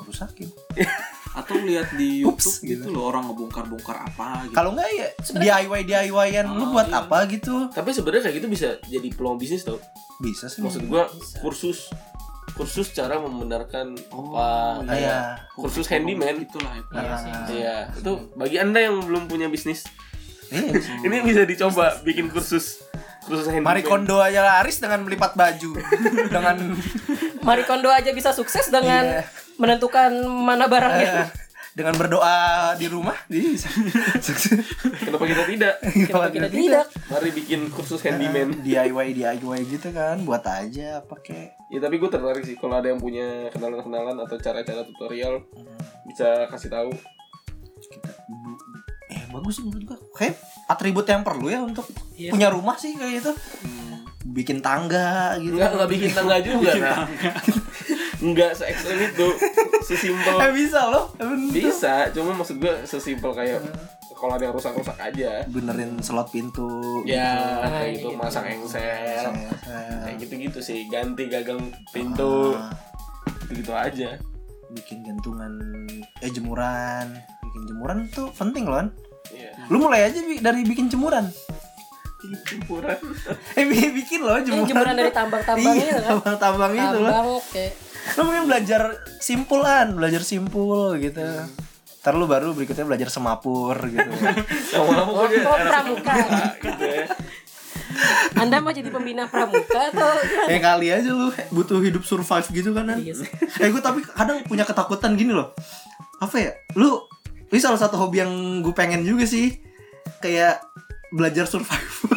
rusakin. atau lihat di Ups, YouTube gitu loh orang ngebongkar-bongkar apa gitu Kalau enggak ya DIY DIY-an lu Ah, buat iya. apa gitu. tapi sebenarnya kayak gitu bisa jadi peluang bisnis tau Bisa sih. maksud gue kursus kursus cara membenarkan Oh, apa iya. kursus handyman itulah itu Iya sih. Ah. Iya, itu bagi anda yang belum punya bisnis, Iya. ini bisa dicoba bikin kursus kursus handyman. Mari Kondo aja laris dengan melipat baju. dengan Marie Kondo aja bisa sukses dengan Iya. Menentukan mana barangnya. eh, dengan berdoa di rumah bisa. Kenapa kita tidak? Kenapa kita tidak? Mari bikin kursus handyman. DIY DIY gitu kan buat aja apa kek Ya tapi gue tertarik sih kalau ada yang punya kenalan-kenalan atau cara-cara tutorial bisa kasih tahu. eh bagus sih menurut gua kayak atribut yang perlu ya untuk Iya. punya rumah sih kayak gitu bikin tangga gitu. Enggak enggak bikin tangga juga nah. Enggak se ekstrem itu. eh Sesimpel bisa loh. Bisa, cuma maksud gue sesimpel kayak kalau ada yang rusak-rusak aja. benerin slot pintu. Ya, Ah, kayak gitu gitu. masang engsel. Kayak gitu-gitu sih ganti gagang pintu. Ah, gitu-gitu aja. Bikin gantungan eh jemuran. Bikin jemuran tuh penting loh kan Iya. lu mulai aja Bi, dari bikin jemuran Jemuran. eh bi- bikin loh jemuran. jemuran dari tambang-tambang iya itu kan. tambang-tambang itu loh. Tambang kayak lu mungkin belajar simpulan belajar simpul gitu. Ntar lu baru berikutnya belajar semapur gitu. Lama-lama Oh, gue oh, pramuka. gitu ya. Anda mau jadi pembina pramuka atau ya kali aja lu butuh hidup survive gitu kan kan Iya sih. eh gue tapi kadang punya ketakutan gini loh. Apa ya? Lu ini salah satu hobi yang gue pengen juga sih. Kayak belajar survival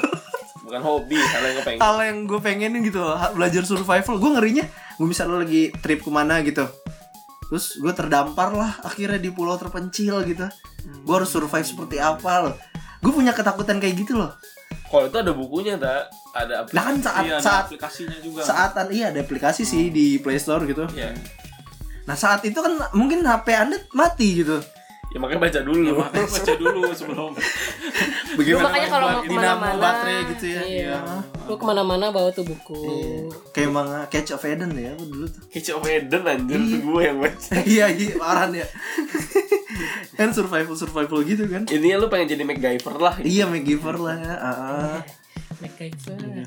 Bukan hobi, hal yang kepengen. hal yang gue pengenin gitu belajar survival. Gue ngerinya gue misalnya lagi trip ke mana gitu. Terus gue terdampar lah akhirnya di pulau terpencil gitu. Gue harus survive seperti apa loh. Gue punya ketakutan kayak gitu loh. Kalau itu ada bukunya tak? Ada nah kan saat iya ada saat aplikasinya juga. saatan iya ada aplikasi sih di Play Store gitu. Ya. nah saat itu kan mungkin HP anda mati gitu Ya makanya baca dulu. makanya baca dulu sebelum Lu makanya kalau mau ke mana-mana baterai gitu ya Iya. Lu ke mana-mana bawa tuh buku. kayak manga Catch of Eden ya aku dulu tuh Kece of Eden anjir itu gue yang baca. iya iya parah ya kan survival survival gitu kan Intinya lu pengen jadi MacGyver lah. gitu. iya MacGyver lah ya ah, ah. MacGyver. Ya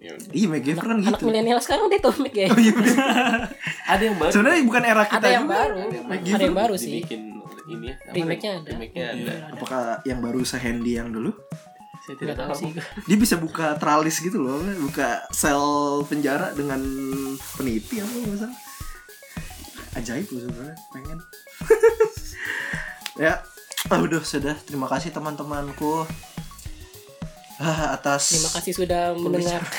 udah. iya MacGyver kan Anak gitu milenial sekarang dia tuh Mac ya. Oh, iya. Ada yang baru. sebenarnya bukan era kita Ada yang juga baru. MacGyver. Ada yang baru sih. Dibikin ini ya. apa Remake-nya ada. Remake-nya ada. apakah yang baru sehandy yang dulu Saya Enggak tidak tahu sih. dia bisa buka tralis gitu loh buka sel penjara dengan peniti apa misalnya ajaib loh sebenarnya pengen ya ah, udah sudah terima kasih teman-temanku ah, atas Terima kasih sudah mendengar.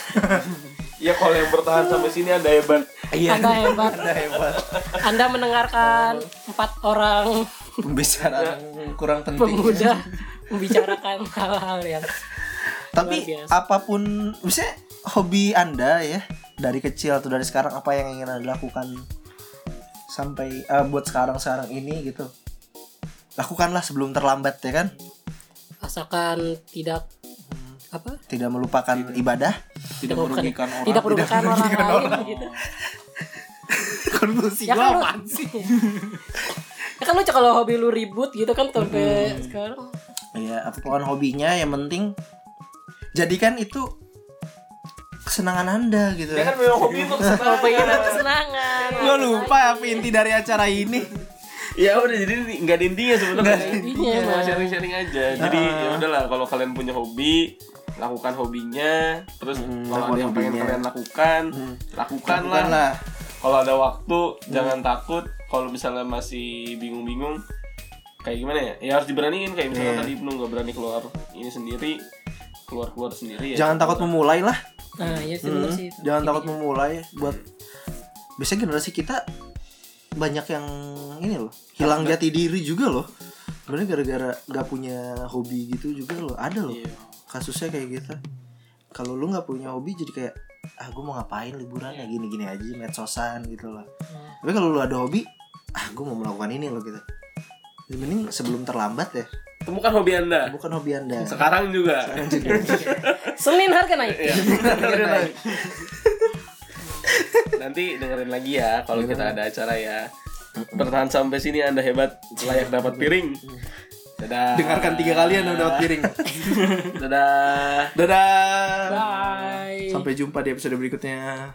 Ya kalau yang bertahan sampai sini ada hebat. Iya. Anda hebat. Anda hebat. Anda mendengarkan empat orang Pembicaraan kurang penting. pemuda membicarakan hal-hal yang Tapi apa pun misalnya hobi Anda ya dari kecil atau dari sekarang apa yang ingin Anda lakukan sampai eh, buat sekarang-sekarang ini gitu. Lakukanlah sebelum terlambat ya kan. asalkan tidak apa Tidak melupakan ibadah. tidak merugikan orang tidak merugikan orang merugikan lain orang. gitu Konklusi ya gua kan lu, apaan sih? ya kan lucu kalau hobi lu ribut gitu kan sampai sekarang Iya, apa pun hobinya yang penting jadikan itu kesenangan Anda gitu. Dia kan memang hobi itu kesenangan Gua lupa apa inti dari acara ini. Ya udah jadi nggak ada intinya sebenarnya. intinya. Cuma sharing-sharing aja. Jadi ya udahlah kalau kalian punya hobi lakukan hobinya terus kalau lakukan ada yang pengen kalian lakukan lakukan lah. Lah. kalau ada waktu jangan takut. Kalau misalnya masih bingung-bingung kayak gimana ya? Ya harus diberaniin kayak misalnya Iya. tadi Ibnu nggak berani keluar ini sendiri keluar keluar sendiri ya. Jangan takut memulai lah. nah iya sih Hmm, sih. Jangan takut memulai buat biasanya generasi kita banyak yang ini loh hilang jati diri juga loh. Sebenarnya gara-gara gak punya hobi gitu juga loh ada loh. Iya. Kasusnya kayak gitu. Kalau lu nggak punya hobi jadi kayak ah gue mau ngapain liburan ya? Gini-gini aja medsosan gitu loh. Tapi kalau lu ada hobi ah gue mau melakukan ini loh gitu. Ya, mending sebelum terlambat ya. Temukan hobi anda. Bukan hobi anda. Sekarang juga. Senin harga naik. Iya. nanti dengerin lagi ya kalau kita ada acara ya. Bertahan sampai sini anda hebat layak dapat piring dadah. Dengarkan tiga kali anda dapat piring. Dadah. Dadah. Bye. Sampai jumpa di episode berikutnya